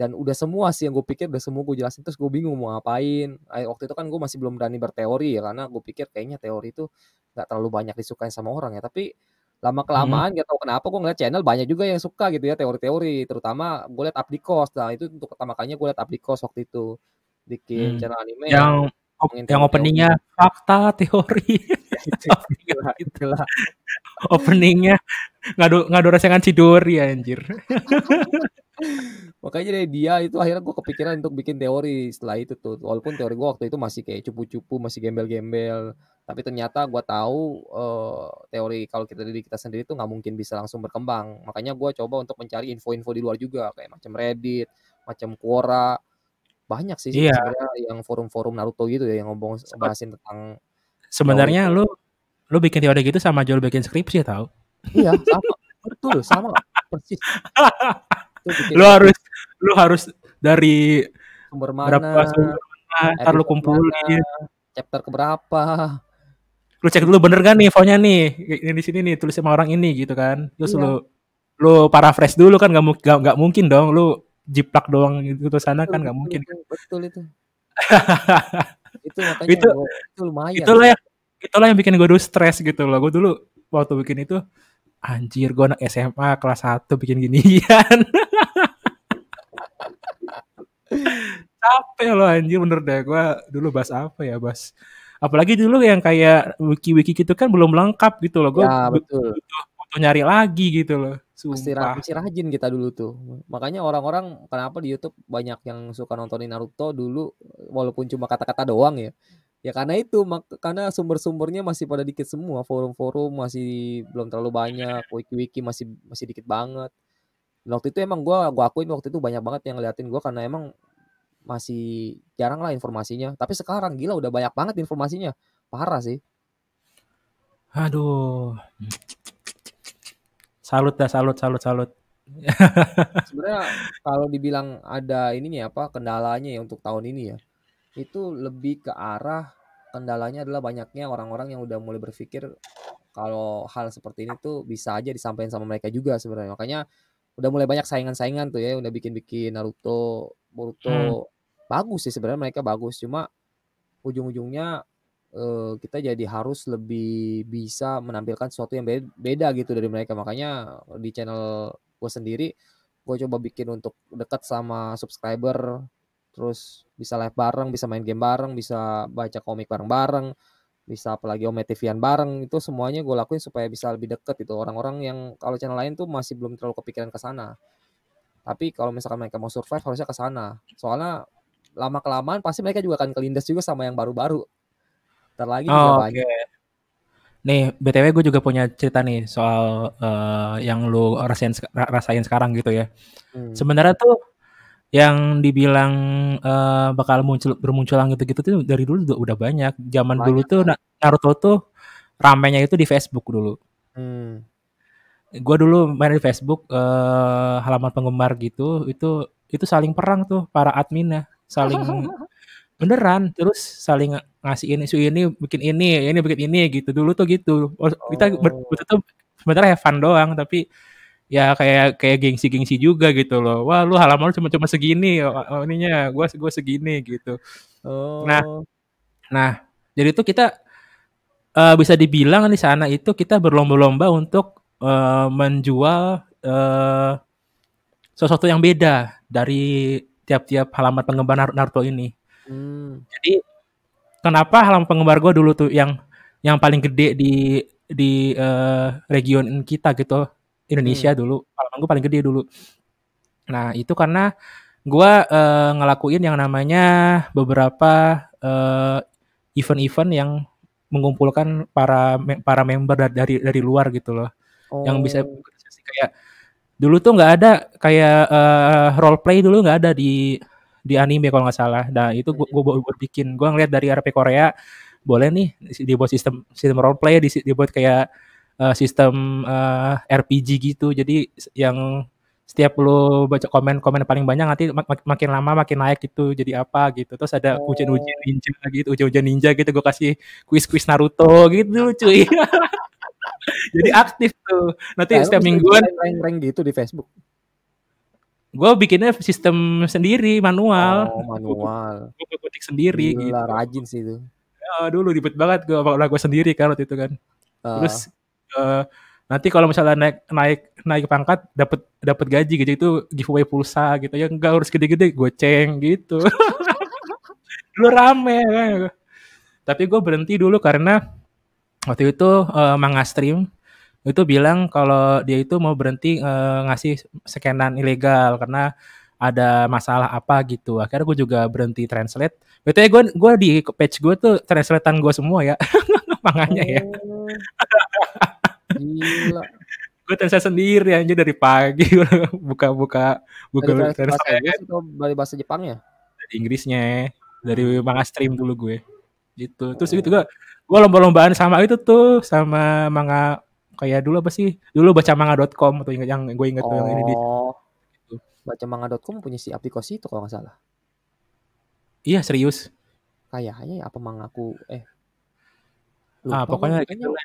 Dan udah semua sih yang gue pikir udah semua gue jelasin, terus gue bingung mau ngapain. Waktu itu kan gue masih belum berani berteori ya, karena gue pikir kayaknya teori itu nggak terlalu banyak disukai sama orang ya. Tapi Mhm. lama-kelamaan nggak tahu kenapa gue ngeliat channel banyak juga yang suka gitu ya teori-teori, terutama gue liat Abdi-Kos. Nah, itu untuk pertama kalinya gue liat Abdi-Kos waktu itu, bikin Mmm, channel anime yang yang yang opening-nya fakta, teori, *laughs* Ya itulah itulah. Opening-nya ngadu ngadu rasengan Chidori anjir. *laughs* Makanya dari dia itu akhirnya gue kepikiran untuk bikin teori setelah itu tuh. Walaupun teori gue waktu itu masih kayak cupu-cupu, masih gembel-gembel. Tapi ternyata gue tahu, eee, teori kalau kita diri kita sendiri tuh nggak mungkin bisa langsung berkembang. Makanya gue coba untuk mencari info-info di luar juga, kayak macam Reddit, macam Quora. Banyak sih Iya. sebenarnya yang forum-forum Naruto gitu ya, yang ngomong ngebahasin tentang sebenarnya lu lu bikin teori gitu sama lu bikin skripsi tau. Iya, sama. Betul, sama, persis. *laughs* Itu bikin Lu harus lu harus dari Sumber berapa mana, sumber mana, lu kumpulin. chapter ke berapa. Lu cek dulu bener gak nih infonya nih, yang di sini nih tulis sama orang ini gitu kan. Terus Iya. lu lu paraphrase dulu kan nggak mu nggak nggak mungkin dong lu jiplak doang gitu ke sana Betul kan nggak mungkin itu kan. betul itu. Itu makanya Itu gue itu lumayan itulah yang itulah yang bikin gue dulu stres gitu loh. Gue dulu waktu bikin itu, anjir gue anak SMA kelas 1 bikin ginian. *laughs* Capek loh anjir bener deh gue dulu bahas apa ya, bahas apalagi dulu yang kayak wiki-wiki gitu kan belum lengkap gitu loh. Gue Ya, betul. butuh butuh nyari lagi gitu loh, sumpah. mesti rajin kita dulu tuh. Makanya orang-orang kenapa di YouTube banyak yang suka nontonin Naruto dulu, walaupun cuma kata-kata doang ya. Ya karena itu, karena sumber-sumbernya masih pada dikit semua, forum-forum masih belum terlalu banyak, wiki-wiki masih masih dikit banget. Waktu itu emang gue gue akuin waktu itu banyak banget yang ngeliatin gue karena emang masih jarang lah informasinya. Tapi sekarang gila udah banyak banget informasinya, parah sih. Aduh. Salut dah, salut salut salut. *laughs* Sebenarnya kalau dibilang ada ininya apa, kendalanya ya untuk tahun ini ya, itu lebih ke arah kendalanya adalah banyaknya orang-orang yang udah mulai berpikir kalau hal seperti ini tuh bisa aja disampaikan sama mereka juga sebenarnya. Makanya udah mulai banyak saingan-saingan tuh ya, udah bikin-bikin Naruto, Hmm. Boruto. Bagus sih sebenarnya mereka bagus, cuma ujung-ujungnya, eee, kita jadi harus lebih bisa menampilkan sesuatu yang bed beda gitu dari mereka. Makanya di channel gue sendiri, gue coba bikin untuk deket sama subscriber, terus bisa live bareng, bisa main game bareng, bisa baca komik bareng-bareng, bisa apalagi Ome TV-an bareng, itu semuanya gue lakuin supaya bisa lebih deket gitu. Orang-orang yang kalau channel lain tuh masih belum terlalu kepikiran ke sana. Tapi kalau misalkan mereka mau survive harusnya ke sana. Soalnya lama-kelamaan pasti mereka juga akan kelindes juga sama yang baru-baru. Entar lagi juga Oh, banyak. Nih, BTW gue juga punya cerita nih soal, eee, yang lu rasain rasain sekarang gitu ya. Mmm. Sebenarnya tuh yang dibilang, eee, bakal muncul bermunculan gitu-gitu tuh dari dulu juga udah banyak. Zaman dulu Banyak tuh. Na Naruto tuh ramenya itu di Facebook dulu. Mmm. Gue dulu main di Facebook, eee, halaman penggemar gitu, itu itu saling perang tuh para adminnya, saling *laughs* beneran, terus saling ngasih ini, "Si ini bikin ini, ini bikin ini," gitu. Dulu tuh gitu. Kita ber Oh. waktu itu sebenarnya have fun doang, tapi ya kayak kayak gengsi-gengsi juga gitu loh. "Wah, lu halaman lu cuma cuma segini, o o ininya, gua gua segini," gitu. Nah Oh. nah, jadi tuh kita, eee, bisa dibilang di sana itu kita berlomba-lomba untuk, eee, menjual, eee, sesuatu yang beda dari tiap-tiap halaman penggemar Nar Naruto ini. Mmm. Jadi, kenapa halaman penggemar gue dulu tuh yang yang paling gede di di, eee, region kita gitu, Indonesia Mmm. dulu, halaman gue paling gede dulu. Nah, itu karena gue, eee, ngelakuin yang namanya beberapa, eee, event-event yang mengumpulkan para para member da dari dari luar gitu loh. Yang bisa Oh. kayak dulu tuh nggak ada kayak, eee, role play dulu nggak ada di di anime kalau nggak salah. Nah, itu gu gue baru bikin. Gue ngeliat dari RP Korea, boleh nih dibuat sistem sistem role play, dibuat kayak, eee, sistem, eee, RPG gitu. Jadi yang setiap lu baca komen-komen paling banyak nanti mak mak makin lama makin naik gitu, jadi apa gitu. Terus ada ujian-ujian Oh. ninja gitu, ujian-ujian ninja gitu, gue kasih kuis-kuis Naruto gitu cuy. *laughs* Jadi aktif tuh. Nanti Nah, setiap mingguan rank-rank gitu di Facebook? gue bikinnya sistem sendiri manual. Oh, manual. *laughs* Gue ketik sendiri gitu. Gila, rajin sih itu. Ya, dulu ribet banget gue gue sendiri kan waktu itu kan. Ah, Terus eh, nanti kalau misalnya naik naik naik pangkat dapat dapat gaji gitu itu giveaway pulsa gitu ya enggak harus gede-gede goceng gitu. *laughs* dulu rame kan. Tapi gue berhenti dulu karena waktu itu eh, Manga Stream itu bilang kalau dia itu mau berhenti eh, ngasih scanan ilegal karena ada masalah apa gitu. Akhirnya gue juga berhenti translate. Betul gue gue di page gue tuh translatean gue semua ya. *laughs* Manganya ya. *laughs* oh. Gila. Gue translate sendiri aja dari pagi *laughs* buka-buka Dari Google bahasa Inggris atau dari bahasa Jepang ya? dari Inggrisnya dari manga stream dulu gue gitu terus itu gue gue lomba-lombaan sama itu tuh sama manga kayak dulu apa sih dulu baca manga.com atau ingat yang gue inget tuh yang ini di Oh, gitu. baca manga.com punya si aplikasi itu kalau nggak salah. iya serius Kayaknya ya apa mangaku eh ah lupa pokoknya kayaknya gitu.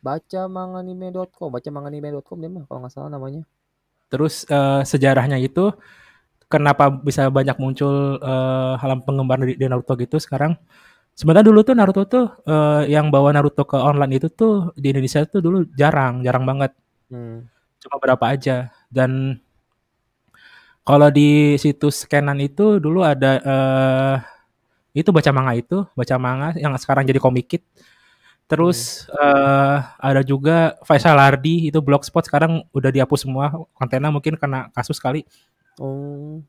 Baca manganime.com, baca manganime.com dia mah kalau nggak salah namanya. terus eh, sejarahnya itu kenapa bisa banyak muncul eh, halaman penggemar di, di Naruto gitu sekarang sebenarnya dulu tuh Naruto tuh eh, yang bawa Naruto ke online itu tuh di Indonesia tuh dulu jarang jarang banget Hmm. cuma berapa aja dan kalau di situs scanan itu dulu ada eh, itu baca manga itu baca manga yang sekarang jadi komikit terus eh, ada juga Faisal Ardi itu blogspot sekarang udah dihapus semua kontennya mungkin kena kasus kali. Oh,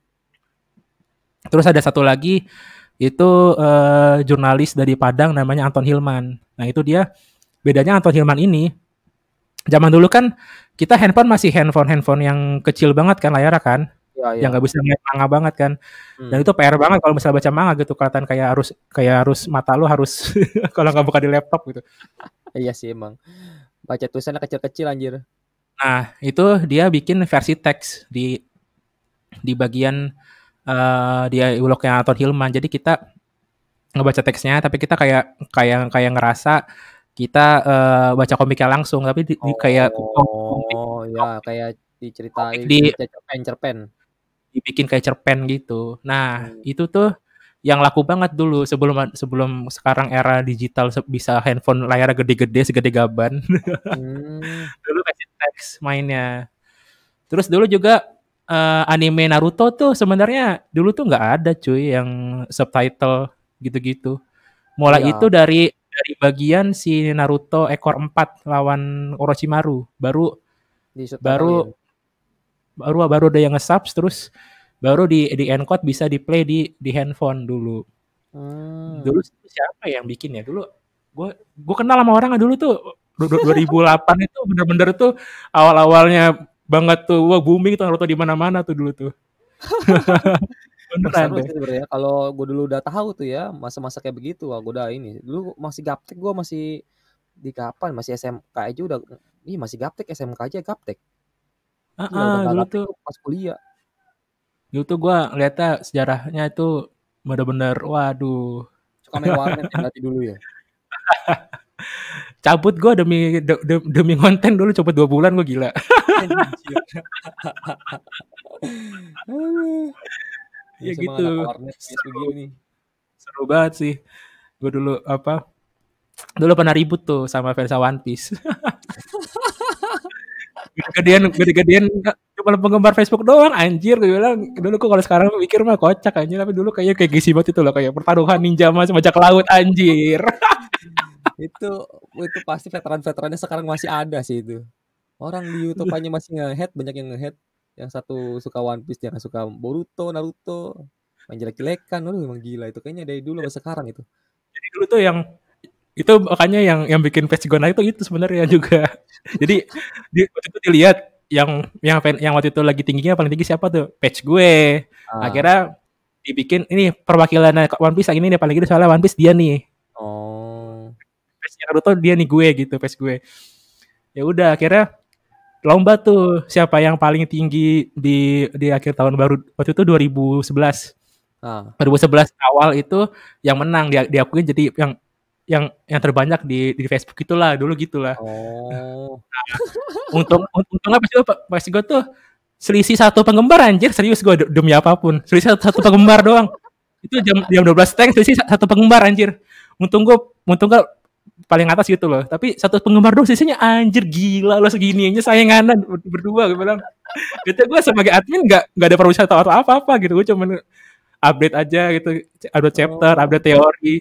terus ada satu lagi itu eh, jurnalis dari Padang namanya Anton Hilman. Nah itu dia bedanya Anton Hilman ini zaman dulu kan kita handphone masih handphone handphone yang kecil banget kan layarnya kan ya ya. yang nggak bisa ngeliat manga banget kan Hmm. dan itu PR banget kalau misalnya baca manga gitu kelihatan kayak harus kayak harus mata lu harus *laughs* kalau nggak buka di laptop gitu Iya sih emang. Baca tulisannya kecil-kecil anjir. nah itu dia bikin versi teks di di bagian eh dia uloknya Anton Hilman jadi kita ngebaca teksnya tapi kita kayak kayak kayak ngerasa kita eh, baca komiknya langsung tapi di, di kayak Oh, ya kayak diceritain Di- cerpen-cerpen. Dibikin kayak cerpen gitu. Nah, Hmm. itu tuh yang laku banget dulu sebelum sebelum sekarang era digital bisa handphone layarnya gede-gede segede gaban. *laughs* Hmm. dulu versi teks mainnya. Terus dulu juga eh, anime Naruto tuh sebenarnya dulu tuh nggak ada cuy yang subtitle gitu-gitu. Mulai Iya. itu dari dari bagian si Naruto ekor 4 lawan Orochimaru baru Di Baru- baru baru ada yang nge-subs terus baru di di encode bisa di play di di handphone dulu. Hmm. Dulu siapa yang bikin ya? Dulu gue gue kenal sama orang dulu tuh du- du- 2008 itu bener-bener tuh awal-awalnya banget tuh wah booming tuh Naruto di mana-mana tuh dulu tuh. *laughs* Beneran deh. kalau gue dulu udah tahu tuh ya masa-masa kayak begitu wah gue udah ini dulu masih gaptek gue masih di kapan masih SMK aja udah ih masih gaptek SMK aja gaptek Ah, udah ah, nggak dulu tuh tuh. pas kuliah. Dulu tuh gue lihatnya sejarahnya itu bener-bener waduh. Suka main warnet ya *laughs* berarti dulu ya? Cabut gue demi de- de- demi konten dulu coba dua bulan gue gila. Aduh. *laughs* Ya gitu. warnet kayak begini seru banget sih. Gue dulu apa dulu pernah ribut tuh sama Versa One Piece *laughs* gede-gedean gede-gedean cuma penggemar Facebook doang anjir. Gue bilang dulu kok kalau sekarang mikir mah kocak anjir. Tapi dulu kayak kayak gisi banget itu loh kayak pertaruhan ninja mas bajak laut anjir. *laughs* Itu itu pasti veteran-veterannya sekarang masih ada sih itu. Orang di YouTube hanya masih ngehead banyak yang ngehead yang satu suka One Piece yang suka Boruto Naruto. Main jelek-jelekan aduh emang gila itu. Kayaknya dari dulu sampai sekarang itu. Jadi dulu tuh yang itu makanya yang yang bikin gue naik tuh itu sebenarnya juga. *laughs* Jadi di, waktu itu dilihat yang yang yang waktu itu lagi tingginya paling tinggi siapa tuh? Page gue. Ah, akhirnya dibikin ini perwakilan One Piece ini nih paling gede soalnya One Piece dia nih. Oh. Page Naruto dia nih gue gitu page gue. Ya udah akhirnya lomba tuh siapa yang paling tinggi di di akhir tahun baru waktu itu 2011 ah. 2011 awal itu yang menang dia diakuin jadi yang yang yang terbanyak di di Facebook itulah, dulu gitulah. Oh. Nah, untung untungnya pas itu pas gue tuh selisih satu penggemar anjir, serius gue demi apa pun. Selisih satu, satu penggemar doang. Itu jam jam 12 tank selisih satu penggemar anjir. Untung gue untung gue paling atas gitu loh. Tapi satu penggemar doang sisanya anjir gila lo segini aja sayanganan berdua gue bilang. Gitu gue sebagai admin nggak nggak ada perusahaan atau apa-apa gitu. Gue cuman update aja gitu, update chapter, oh. update teori.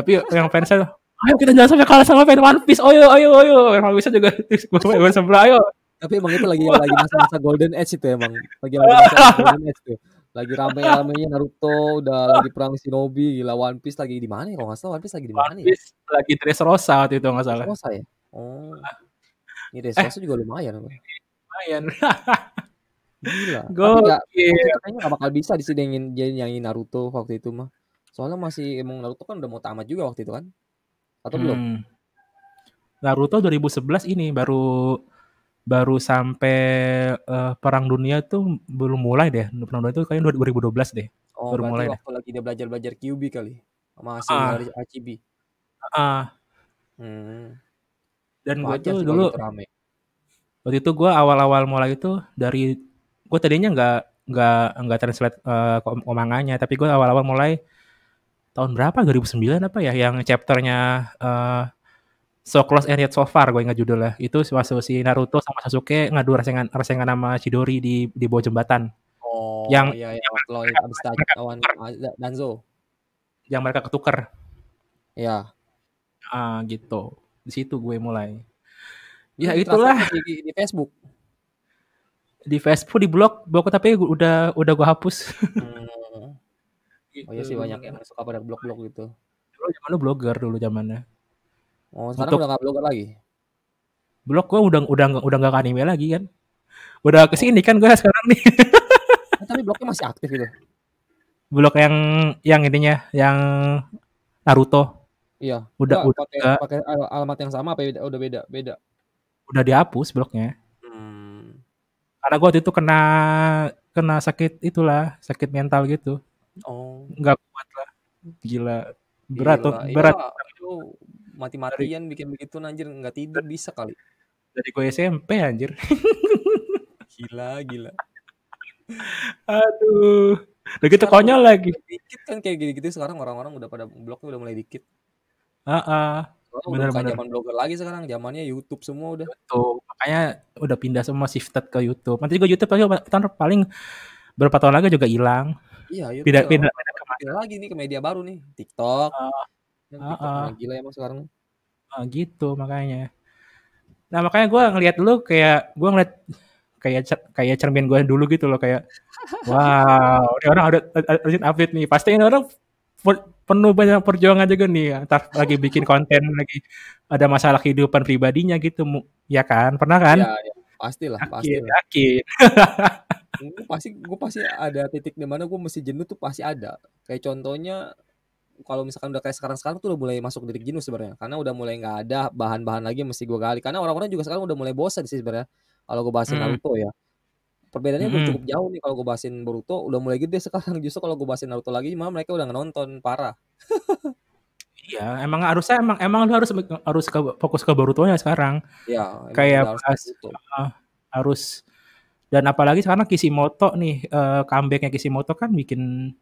Tapi yang fansnya ayo kita jangan sampai kalah sama fan One Piece. Ayo, ayo, ayo. One Piece juga gue sebelah, ayo. Tapi emang itu lagi lagi masa-masa Golden Age itu emang. Lagi lagi masa Golden Age tuh. Lagi rame-ramenya Naruto, udah lagi perang Shinobi, gila One Piece lagi di mana ya? Kalau nggak salah One Piece lagi di mana ya? One Piece lagi Dressrosa waktu itu nggak salah. Dressrosa ya? Oh. Ini Dressrosa eh. juga lumayan. Lumayan. Gila. Gak, kayaknya gak bakal bisa disidengin jadi nyanyi Naruto waktu itu mah. Soalnya masih emang Naruto kan udah mau tamat juga waktu itu kan? Atau hmm. belum? Naruto 2011 ini baru baru sampai uh, perang dunia tuh belum mulai deh. Perang dunia itu kayaknya 2012 deh. Oh, baru mulai waktu deh. lagi dia belajar-belajar Kyubi kali. Sama hasil uh, dari Achibi. Ah. Hmm. Dan gue tuh dulu rame. Waktu itu gue awal-awal mulai itu dari gue tadinya nggak nggak nggak translate uh, omanganya tapi gue awal-awal mulai tahun berapa? 2009 apa ya? Yang chapternya uh, So Close and Yet So Far gue ingat judulnya. Itu waktu si Naruto sama Sasuke ngadu rasengan rasengan nama Chidori di di bawah jembatan. Oh yang iya, iya. yang lo abis lawan Danzo. Yang mereka ketukar. Ya ah gitu. Di situ gue mulai. Ya itulah. di, di Facebook? Di Facebook di blog blog tapi udah udah gue hapus. Hmm. Gitu. oh iya sih banyak yang suka pada blog-blog gitu. Dulu zaman blogger dulu zamannya. Oh sekarang Untuk, udah gak blogger lagi? Blog gue udah udah udah gak anime lagi kan? Udah ke sini kan gue sekarang nih. Oh, *laughs* tapi blognya masih aktif gitu? Blog yang yang ininya yang Naruto. Iya. Udah udah pakai pakai alamat yang sama apa beda udah beda beda? Udah dihapus blognya. Karena gue waktu itu kena kena sakit itulah sakit mental gitu oh. Nggak kuat lah. Gila. Berat tuh iya, berat. itu mati-matian bikin begitu anjir. Nggak tidur bisa kali. dari gue SMP anjir. *laughs* Gila gila. Aduh. Udah gitu konyol lagi. dikit kan kayak gitu-gitu. Sekarang orang-orang udah pada blognya udah mulai dikit. Ah uh -uh. bener, bener. zaman blogger lagi sekarang. Zamannya YouTube semua udah. YouTube makanya udah pindah semua shifted ke YouTube. Nanti juga YouTube tahun paling berapa tahun lagi juga hilang iya YouTube pindah pindah, pindah ke lagi nih ke media baru nih TikTok. Uh, uh, uh. gila emang sekarang. Uh, gitu makanya. Nah makanya gue ngelihat dulu kayak gue ngeliat kayak kayak cermin gue dulu gitu loh kayak *laughs* wow ini orang ada urgent update nih. Pasti ini orang penuh banyak perjuangan juga nih ntar lagi bikin konten lagi ada masalah kehidupan pribadinya gitu ya kan? Pernah kan? Ya, ya. pastilah pasti yakin *laughs* gue pasti gue pasti ada titik di mana gue mesti jenuh tuh pasti ada. Kayak contohnya kalau misalkan udah kayak sekarang sekarang tuh udah mulai masuk titik jenuh sebenarnya. Karena udah mulai nggak ada bahan-bahan lagi mesti gue gali. Karena orang-orang juga sekarang udah mulai bosan sih sebenarnya kalau gue bahasin hmm. Naruto ya. Perbedaannya hmm. cukup jauh nih kalau gue bahasin Boruto udah mulai gede *laughs* sekarang. Justru kalau gue bahasin Naruto lagi malah mereka udah nonton parah. Iya, emang harusnya emang emang lu harus harus ke, fokus ke Boruto-nya sekarang. Iya, kayak harus, uh, harus dan apalagi sekarang Kishimoto nih uh, comebacknya Kishimoto kan bikin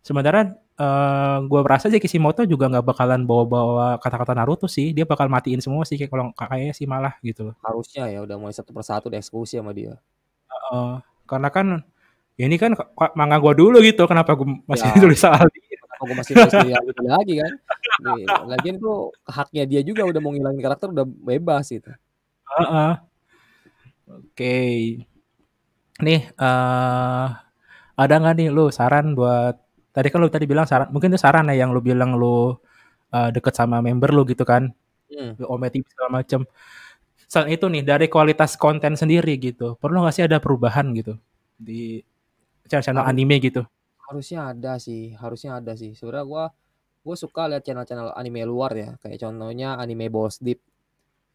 sementara uh, gue merasa sih Kishimoto juga nggak bakalan bawa-bawa kata-kata Naruto sih dia bakal matiin semua sih kayak kalau kayaknya sih malah gitu harusnya ya udah mulai satu persatu dieksekusi sama dia uh, karena kan ya ini kan manga gue dulu gitu kenapa gue masih ya. tulis soal dia kenapa gue masih tulis gitu lagi kan lagian tuh haknya dia juga udah mau ngilangin karakter udah bebas gitu. Uh -uh. Oke. Okay. Nih uh, ada nggak nih lu saran buat tadi kan lu tadi bilang saran mungkin itu saran ya yang lu bilang lu uh, deket sama member lu gitu kan. Hmm. Ometi segala macem. Selain itu nih dari kualitas konten sendiri gitu. Perlu nggak sih ada perubahan gitu di channel-channel anime gitu? Harusnya ada sih, harusnya ada sih. Sebenarnya gua gue suka lihat channel-channel anime luar ya kayak contohnya anime Boss Deep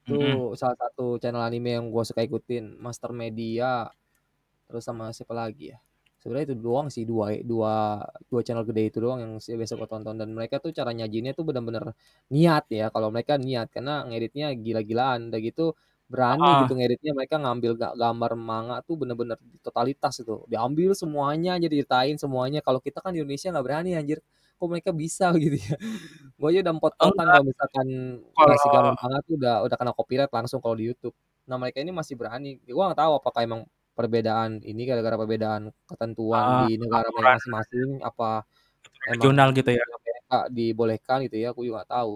itu mm-hmm. salah satu channel anime yang gue suka ikutin Master Media terus sama siapa lagi ya Sebenarnya itu doang sih, dua dua dua channel gede itu doang yang biasa gua tonton dan mereka tuh cara nyajiinnya tuh bener-bener niat ya, kalau mereka niat karena ngeditnya gila-gilaan, udah gitu berani Heeh. gitu ngeditnya, mereka ngambil ga gambar manga tuh bener-bener totalitas itu, diambil semuanya aja, diceritain semuanya, kalau kita kan di Indonesia nggak berani anjir, kok mereka bisa *laughs* gitu ya. Gua aja udah empot-potan Enggak. kalau misalkan ngasih gambar manga tuh udah udah kena copyright langsung kalau di YouTube. Nah, mereka ini masih berani, gua nggak tahu apakah emang perbedaan ini gara-gara perbedaan ketentuan Heeh, di negara masing-masing, apa regional gitu ya. Amerika dibolehkan gitu ya, aku juga nggak tahu.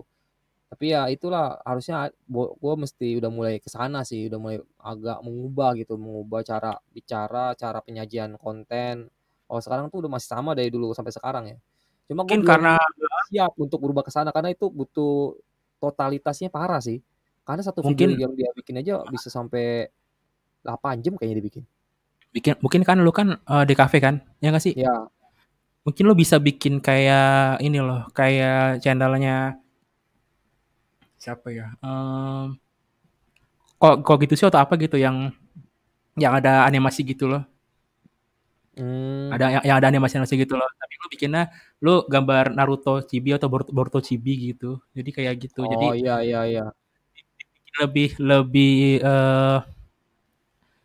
Tapi ya itulah, harusnya gua mesti udah mulai ke sana sih, udah mulai agak mengubah gitu, mengubah cara bicara, cara penyajian konten. Kalau sekarang tuh udah masih sama dari dulu sampai sekarang ya. Cuma belum karena siap untuk berubah ke sana karena itu butuh totalitasnya parah sih. Karena satu video Mungkin yang dia bikin aja bisa sampai 8 jam kayaknya dia bikin. Mungkin kan lu kan, eee, di kafe kan, ya nggak sih? Iya. Mungkin lu bisa bikin kayak ini loh, kayak channel-nya siapa ya, mmm Ko Kognitusio atau apa gitu yang yang ada animasi gitu loh. Mmm. Ada ya yang ada animasi-animasi gitu loh, tapi lu bikinnya, lu gambar Naruto Chibi atau Boru Boruto Chibi gitu. Jadi kayak gitu, Oh, jadi iya iya iya. lebih lebih, eee,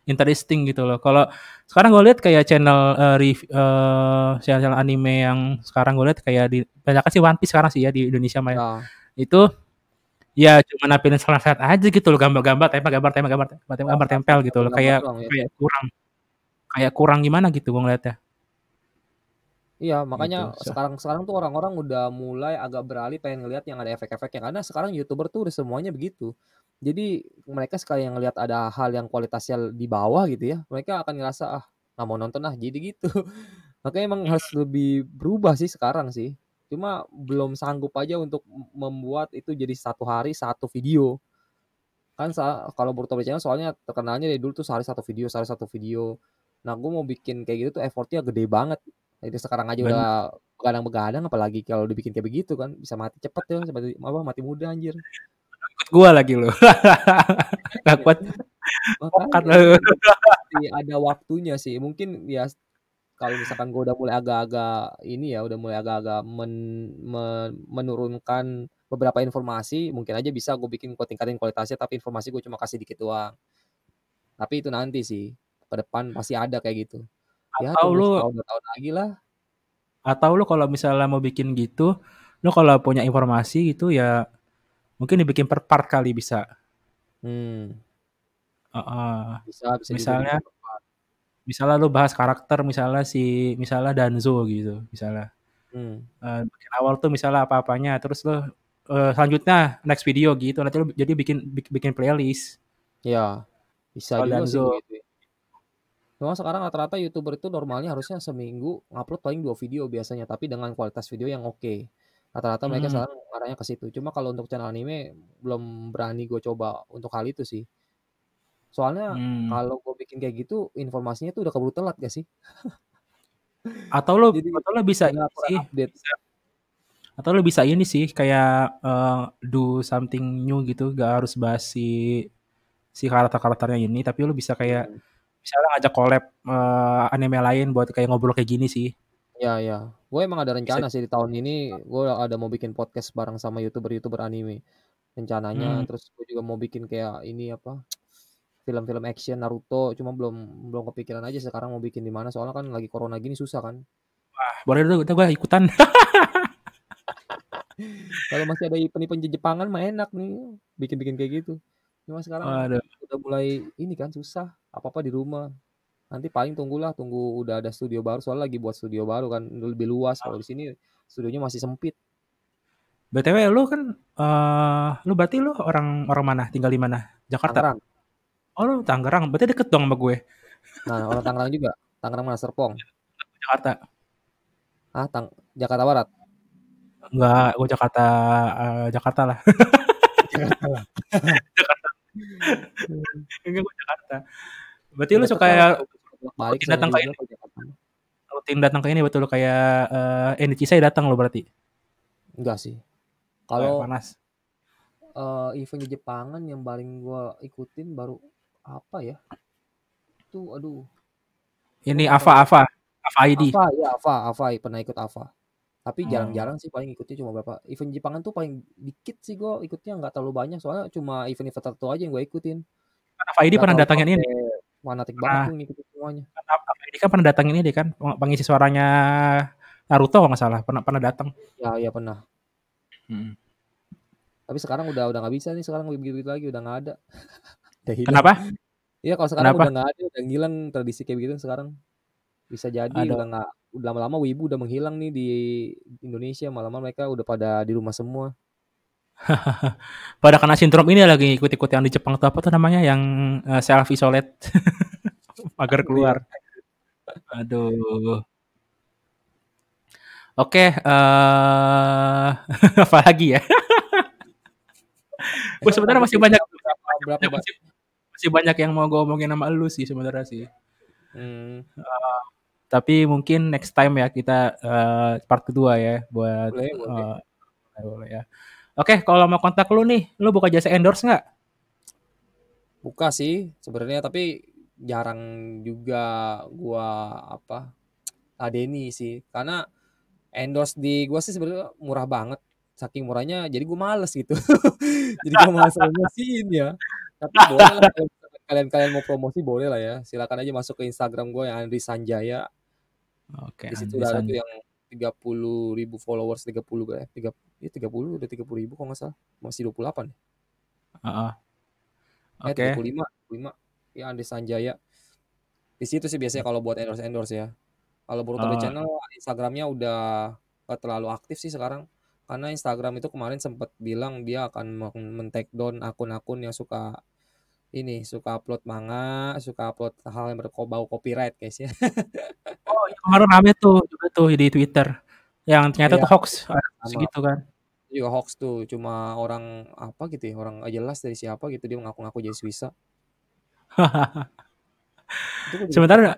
interesting gitu loh. Kalau sekarang gua lihat kayak channel, eee, riv eee, channel anime yang sekarang gua lihat kayak di kebanyakan sih One Piece sekarang sih ya di Indonesia mah ya. Ya. Itu, ya cuma nampilin snapshot aja gitu loh, gambar-gambar, tempel gambar tempel gambar tem Oh, gambar tempel snapshot gitu loh, gambar kayak doang ya? kayak kurang kayak kurang gimana gitu gua ngeliatnya. Iya, makanya Gitu, sa sekarang-sekarang tuh orang-orang udah mulai agak beralih pengen ngelihat yang ada efek-efeknya, karena sekarang YouTuber tuh udah semuanya begitu. Jadi mereka sekali ngelihat ada hal yang kualitasnya di bawah gitu ya, mereka akan ngerasa, "Ah, nggak mau nonton ah," jadi gitu. *laughs* Makanya emang harus Mhm. lebih berubah sih sekarang sih. Cuma belum sanggup aja untuk membuat itu jadi 1 hari 1 video. Kan kalau Boruto Channel soalnya terkenalnya dari dulu tuh sehari 1 video sehari 1 video. Nah, gua mau bikin kayak gitu tuh effort-nya gede banget. Jadi sekarang aja udah Ben begadang-begadang apalagi kalau dibikin kayak begitu kan, bisa mati cepet ya, seperti apa, mati muda anjir. Ikut gua lagi lu. *laughs* Nggak kuat pokat lu. *laughs* ada waktunya sih, mungkin ya kalau misalkan gua udah mulai agak-agak ini ya, udah mulai agak-agak men men menurunkan beberapa informasi, mungkin aja bisa gua bikin gua tingkatin kualitasnya, tapi informasi gua cuma kasih dikit doang. Tapi itu nanti sih, ke depan pasti ada kayak gitu. Ya Atau lu setahun, 2 tahun lagi lah. atau lu kalau misalnya mau bikin gitu, lu kalau punya informasi itu ya mungkin dibikin per part kali bisa. Mmm. Heeh. Bisa bisa juga Misalnya misalnya lu bahas karakter misalnya si misalnya Danzo gitu, misalnya. Eee, bagian awal tuh misalnya apa-apanya, terus lu, eee, selanjutnya next video gitu, nanti lu jadi bikin bik bikin playlist. Iya, bisa juga sih Danzo. begitu ya. Sekarang rata-rata YouTuber itu normalnya harusnya seminggu ngupload paling 2 video biasanya, tapi dengan kualitas video yang oke. Rata-rata mereka Mhm. sekarang ngarahnya ke situ. Cuma kalau untuk channel anime belum berani gua coba untuk hal itu sih. Soalnya Mmm. kalau gua bikin kayak gitu, informasinya tuh udah keburu telat nggak sih? Atau lu Jadi atau lu bisa udah ini kurang sih, update. bisa atau lu bisa ini sih, kayak, eee, do something new gitu, nggak harus bahas si si karakter-karakternya ini, tapi lu bisa kayak Mmm. misalnya ngajak collab, eee, anime lain buat kayak ngobrol kayak gini sih. Iya iya. Gua emang ada Bisa rencana sih di tahun ini, gua ada mau bikin podcast bareng sama YouTuber-YouTuber anime, rencananya. Mmm. Terus gua juga mau bikin kayak ini apa, film-film action Naruto, cuma belum belum kepikiran aja sekarang mau bikin di mana, soalnya kan lagi corona gini susah kan. Wah, boleh tuh, gua ikutan. *laughs* Kalau masih ada event-event di Jepangan mah enak nih, bikin-bikin kayak gitu. Cuma sekarang Waduh. udah mulai ini kan susah, apa-apa di rumah. Nanti paling tunggulah, tunggu udah ada studio baru, soalnya lagi buat studio baru kan, lebih luas, kalau Ah. di sini studionya masih sempit. BTW lu kan, eee, lu berarti lu orang orang mana? Tinggal di mana? Jakarta? Tangerang. Oh, lu Tangerang, berarti deket dong sama gue. Nah, orang Tangerang juga. Tangerang mana? Serpong? Jakarta. Ah, Tang Jakarta Barat? Enggak, gua Jakarta, eee, Jakarta lah. Jakarta. *laughs* *laughs* Enggak, gua Jakarta. Berarti lu suka ya bolak-balik rutin datang ke ini rutin datang ke ini betul kayak, eee, NCC datang lu berarti? Enggak sih. Oh, Kalau panas. eee, event di Jepangan yang paling gua ikutin baru apa ya? Itu aduh, Ini Ava. Ava Ava ID. Ava, ya Ava, Ava pernah ikut Ava. Tapi Oh. jarang-jarang sih paling ikutnya cuma berapa event Jepangan tuh paling dikit sih gue ikutnya nggak terlalu banyak soalnya cuma event-event tertentu aja yang gue ikutin. Ava ID pernah datangin ini. Fanatik banget tuh ngikutin semuanya. ID kan pernah datangin ini kan peng- pengisi suaranya Naruto kalau nggak salah pernah pernah datang. Ya, ya pernah. Hmm. Tapi sekarang udah udah nggak bisa nih sekarang begitu lagi udah nggak ada. *laughs* udah hilang. Kenapa? Iya kalau sekarang Kenapa? udah nggak ada, udah ngilang tradisi kayak begitu sekarang. Bisa jadi Aduh. udah nggak lama-lama wibu udah menghilang nih di Indonesia, malam mereka udah pada di rumah semua. Pada kena sindrom ini lagi ikut-ikut yang di Jepang tuh apa tuh namanya yang eh, self isolate *laughs* agar keluar. Aduh. Oke, eh *laughs* apa lagi ya? *laughs* Gue sebenarnya masih banyak berapa berapa masih, masih banyak yang mau gue omongin sama lu sih sebenarnya sih. Hmm, Tapi mungkin next time ya kita eh, part kedua ya buat boleh, boleh. eh, boleh, boleh ya. Oke, kalau mau kontak lu nih, lu buka jasa endorse nggak? Buka sih sebenarnya tapi jarang juga gua apa ladeni sih. Karena endorse di gua sih sebenarnya murah banget. Saking murahnya jadi gua males gitu. *laughs* Jadi gua males promosiin ya. Tapi *laughs* boleh lah kalian-kalian mau promosi boleh lah ya. Silakan aja masuk ke Instagram gua yang Andri Sanjaya. Oke, di situ ada tuh yang 30 ribu followers 30 ya tiga ya 30 udah 30 ribu kalau nggak salah masih 28 ya Heeh. Eh, Oke. 35, 35. Ya Andri Sanjaya. Di situ sih biasanya kalau buat endorse endorse ya. Kalau Boruto The Oh. Channel Instagramnya udah gak terlalu aktif sih sekarang. Karena Instagram itu kemarin sempat bilang dia akan men-take down akun-akun yang suka ini suka upload manga, suka upload hal yang berbau copyright guys ya. Oh, iya, kemarin rame tuh juga tuh di Twitter. Yang ternyata Iya, tuh hoax sama. segitu kan. Juga hoax tuh, cuma orang apa gitu ya, orang jelas dari siapa gitu dia mengaku-ngaku jadi *laughs* juga Sebenarnya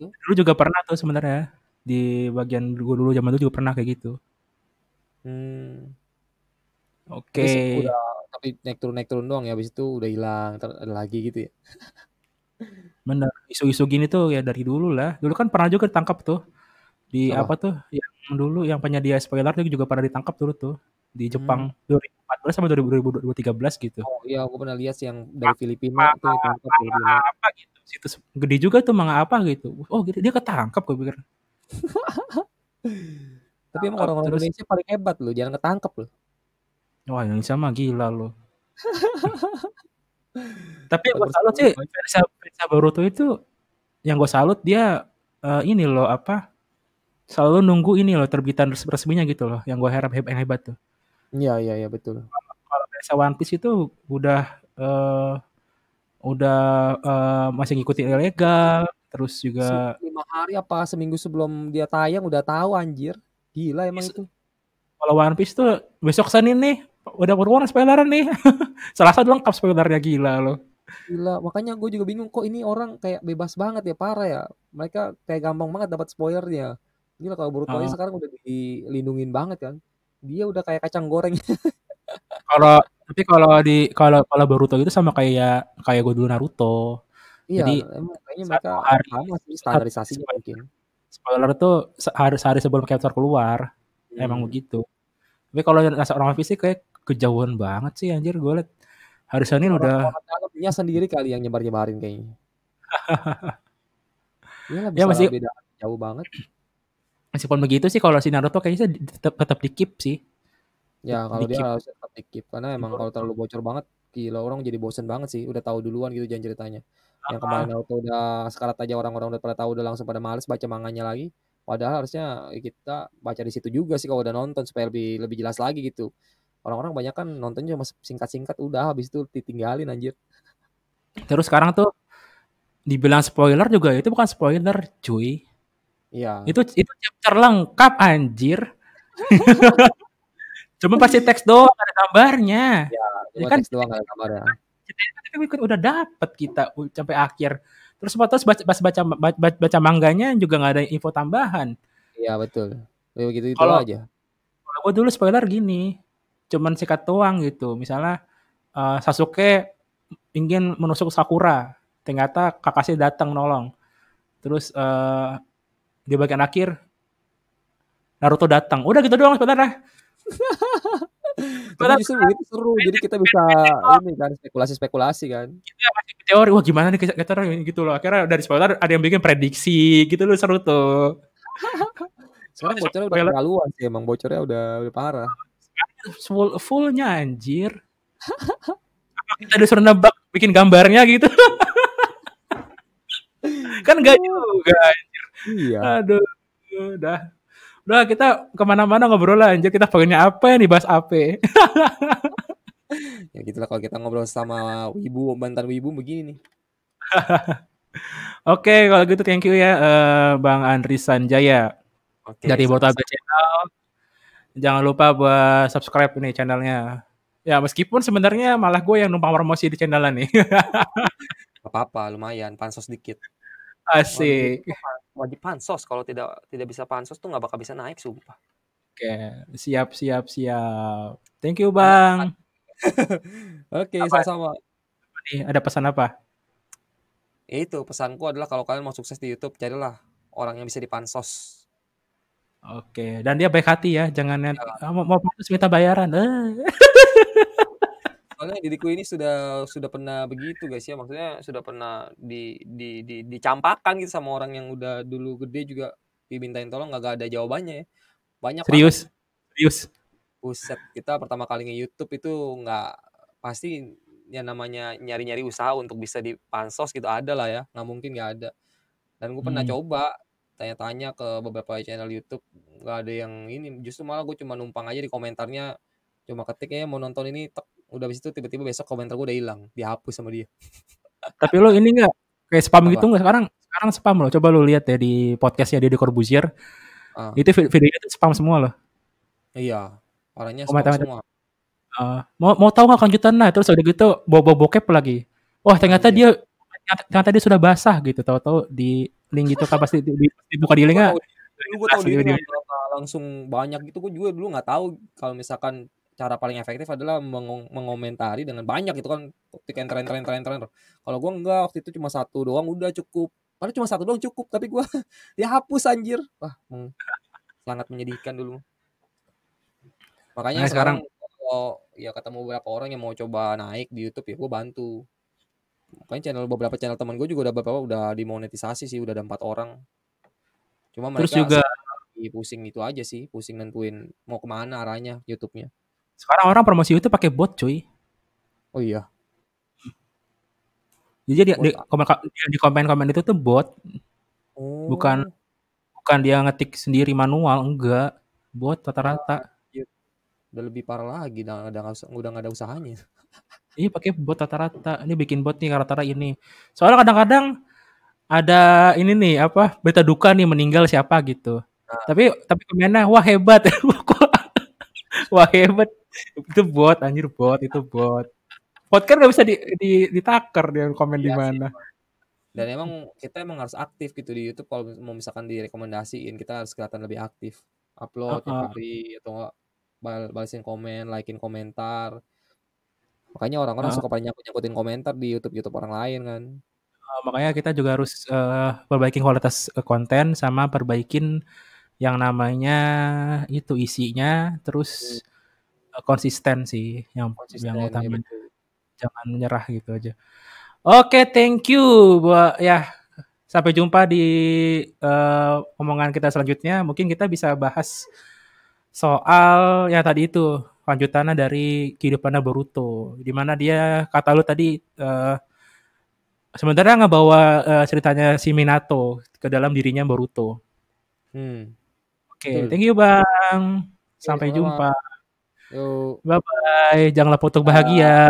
dulu juga pernah tuh sebenarnya di bagian gue dulu zaman dulu juga pernah kayak gitu. Hmm. Oke. Udah tapi naik turun naik turun doang ya habis itu udah hilang ada lagi gitu ya. *laughs* Bener. Isu-isu gini tuh ya dari dulu lah. Dulu kan pernah juga ditangkap tuh di Apa? apa tuh yang dulu yang penyedia spoiler tuh juga pernah ditangkap dulu tuh di Jepang Hmm. 2014 sama 2013 gitu. Oh iya aku pernah lihat sih yang dari Filipina yang ditangkap manga apa gitu. Situs gede juga tuh manga apa gitu. Oh gitu dia ketangkap gue pikir. *laughs* Tapi emang orang-orang Indonesia paling hebat loh, jangan ketangkep loh. Wah Indonesia mah gila loh. *laughs* Tapi yang gue salut sih. Versa, Versa Boruto itu yang gue salut dia eh, ini loh apa selalu nunggu ini loh terbitan res- resminya gitu loh yang gue harap heb- yang hebat tuh. Iya iya iya betul. Kalau Versa One Piece itu udah eh, udah eh, masih ngikutin ilegal terus juga lima hari apa seminggu sebelum dia tayang udah tahu anjir. Gila emang itu. kalau One Piece tuh besok Senin nih udah keluar spoileran nih. *laughs* Selasa udah lengkap spoilernya gila loh. Gila, makanya gue juga bingung kok ini orang kayak bebas banget ya, parah ya. Mereka kayak gampang banget dapat spoilernya. Gila kalau Boruto Heeh. sekarang udah dilindungin banget kan. Dia udah kayak kacang goreng. *laughs* Kalau tapi kalau di kalau kalau Boruto itu sama kayak kayak gue dulu Naruto. Iya, Jadi emang kayaknya satu mereka hari sama sih satu mungkin. spoiler tuh sehari sehari sebelum chapter keluar emang Hmm. begitu. Tapi kalau orang fisik kayak kejauhan banget sih anjir gue liat hari Senin Orang udah dalamnya sendiri kali yang nyebar-nyebarin kayaknya. *laughs* Iyalah ya masih beda jauh banget. meskipun begitu sih kalau si Naruto kayaknya tetap tetap di keep sih. Ya kalau di dia keep. harus tetap di-keep karena emang kalau terlalu bocor banget gila orang jadi bosen banget sih. Udah tahu duluan gitu jangan ceritanya. Yang kemarin Naruto udah sekarat aja orang-orang udah pada tahu udah langsung pada males baca manganya lagi. Padahal harusnya kita baca di situ juga sih kalau udah nonton supaya lebih lebih jelas lagi gitu. Orang-orang banyak kan nonton cuma singkat-singkat udah habis itu ditinggalin anjir. terus sekarang tuh dibilang spoiler juga itu bukan spoiler cuy. Iya. Itu itu chapter lengkap anjir. *laughs* Cuma pasti teks doang ada gambarnya. Ya, Ya kan teks doang ada kabarnya. tapi kan udah dapet kita sampai akhir. Terus terus baca baca baca, baca, baca mangganya juga nggak ada info tambahan. Iya betul. Begitu itu aja. kalau gue dulu spoiler gini, cuman sikat doang gitu. Misalnya eh, Sasuke ingin menusuk Sakura, ternyata Kakashi datang nolong. Terus eh, di bagian akhir Naruto datang. Udah gitu doang sebenarnya. *laughs* Tapi justru begitu seru, jadi kita bisa ini kan spekulasi-spekulasi kan. Kita masih teori, wah gimana nih kita gitu loh. Akhirnya dari spoiler ada yang bikin prediksi gitu loh seru tuh. *laughs* Sekarang bocornya udah keterlaluan sih emang bocornya udah udah parah. Full fullnya anjir. kita disuruh nebak bikin gambarnya gitu. *laughs* kan enggak juga anjir. Iya. Aduh, udah. Udah kita ke mana-mana ngobrol lah anjir. Kita pengennya apa ya nih bahas apa. *laughs* ya gitulah kalau kita ngobrol sama wibu, mantan wibu begini nih. *laughs* Oke, kalau gitu thank you ya uh, Bang Andri Sanjaya Oke, dari. Botaga Channel. Jangan lupa buat subscribe nih channelnya. Ya meskipun sebenarnya malah gue yang numpang promosi di channel nih. *laughs* Gak apa-apa, lumayan pansos dikit. Asik. Wajib pansos kalau tidak tidak bisa pansos tuh nggak bakal bisa naik sumpah. Oke, siap siap siap. Thank you Bang. *laughs* Oke, Apa? sama-sama. Nih, ada pesan apa? Itu pesanku adalah kalau kalian mau sukses di YouTube, carilah orang yang bisa dipansos. Oke, dan dia baik hati ya, jangan net, mau, mau pansos minta bayaran. Eh. *laughs* Soalnya diriku ini sudah sudah pernah begitu guys ya, maksudnya sudah pernah di di di dicampakkan gitu sama orang yang udah dulu gede juga dimintain tolong nggak ada jawabannya ya. Banyak Serius? banget. Serius? Buset, kita pertama kali nge-YouTube itu nggak pasti yang namanya nyari-nyari usaha untuk bisa dipansos gitu ada lah ya, nggak mungkin nggak ada. Dan gue pernah Hmm. coba tanya-tanya ke beberapa channel YouTube, nggak ada yang ini, justru malah gue cuma numpang aja di komentarnya, cuma ketik ya mau nonton ini, tek, udah habis itu tiba-tiba besok komentar gue udah hilang, dihapus sama dia. *laughs* Tapi lo ini nggak kayak spam Apa? gitu nggak sekarang? Sekarang spam loh. Coba lo lihat ya di podcastnya Deddy Corbuzier. Ah. Itu vid- videonya tuh spam semua loh. Iya, orangnya spam Komentar- semua. Uh, mau mau tahu nggak kelanjutan nah terus udah gitu bobo bokep lagi. Wah ternyata Anjir. dia ternyata dia sudah basah gitu. Tahu-tahu di link gitu kan pasti di, di- dibuka di linknya. Dulu gue tau diri langsung banyak gitu, gue juga dulu nggak tahu kalau misalkan cara paling efektif adalah meng- mengomentari dengan banyak gitu kan, ketik enter enter enter enter. enter. Kalau gue enggak, waktu itu cuma satu doang udah cukup. Padahal cuma satu doang cukup, tapi gue *laughs* dihapus anjir. Wah, meng- sangat menyedihkan dulu. Makanya Nah, sekarang, sekarang- kalau ya ketemu beberapa orang yang mau coba naik di YouTube ya gue bantu. Makanya channel beberapa channel teman gue juga udah beberapa udah dimonetisasi sih, udah ada empat orang. Cuma Terus mereka juga lagi pusing itu aja sih, pusing nentuin mau ke mana arahnya YouTube-nya. sekarang orang promosi itu pakai bot cuy. Oh iya, Jadi di, di, Bot. komen, di komen-komen itu tuh bot, oh, bukan bukan dia ngetik sendiri manual, enggak. Bot rata-rata. udah lebih parah lagi, udah nggak usah- udah nggak ada usahanya. *laughs* Iya pakai bot rata-rata. Ini bikin bot nih rata-rata ini. Soalnya kadang-kadang ada ini nih apa berita duka nih meninggal siapa gitu. Nah. Tapi tapi komennya wah hebat. *laughs* wah hebat. Itu bot anjir bot itu bot. Bot kan nggak bisa di, di ditaker dia komen di Iya sih. mana. Dan emang kita emang harus aktif gitu di YouTube kalau mau misalkan direkomendasiin kita harus kelihatan lebih aktif, upload tiap Heeh. hari atau bal balesin komen, likein komentar. Makanya orang-orang Heeh. suka pada nyangkut-nyangkutin komentar di YouTube YouTube orang lain kan. Uh, makanya kita juga harus uh, perbaiki kualitas uh, konten sama perbaikin yang namanya itu isinya terus uh, konsisten sih yang Konsisten yang ya utama betul. jangan menyerah gitu aja. Oke, thank you buat ya sampai jumpa di uh, omongan kita selanjutnya. Mungkin kita bisa bahas soal ya tadi itu lanjutannya dari kehidupannya Boruto, di mana dia kata lu tadi uh, sebenarnya ngebawa uh, ceritanya si Minato ke dalam dirinya Boruto. Hmm. Oke, Betul. thank you Bang. Sampai sama-sama. jumpa. Yuk. Bye bye. Jangan lupa untuk bahagia.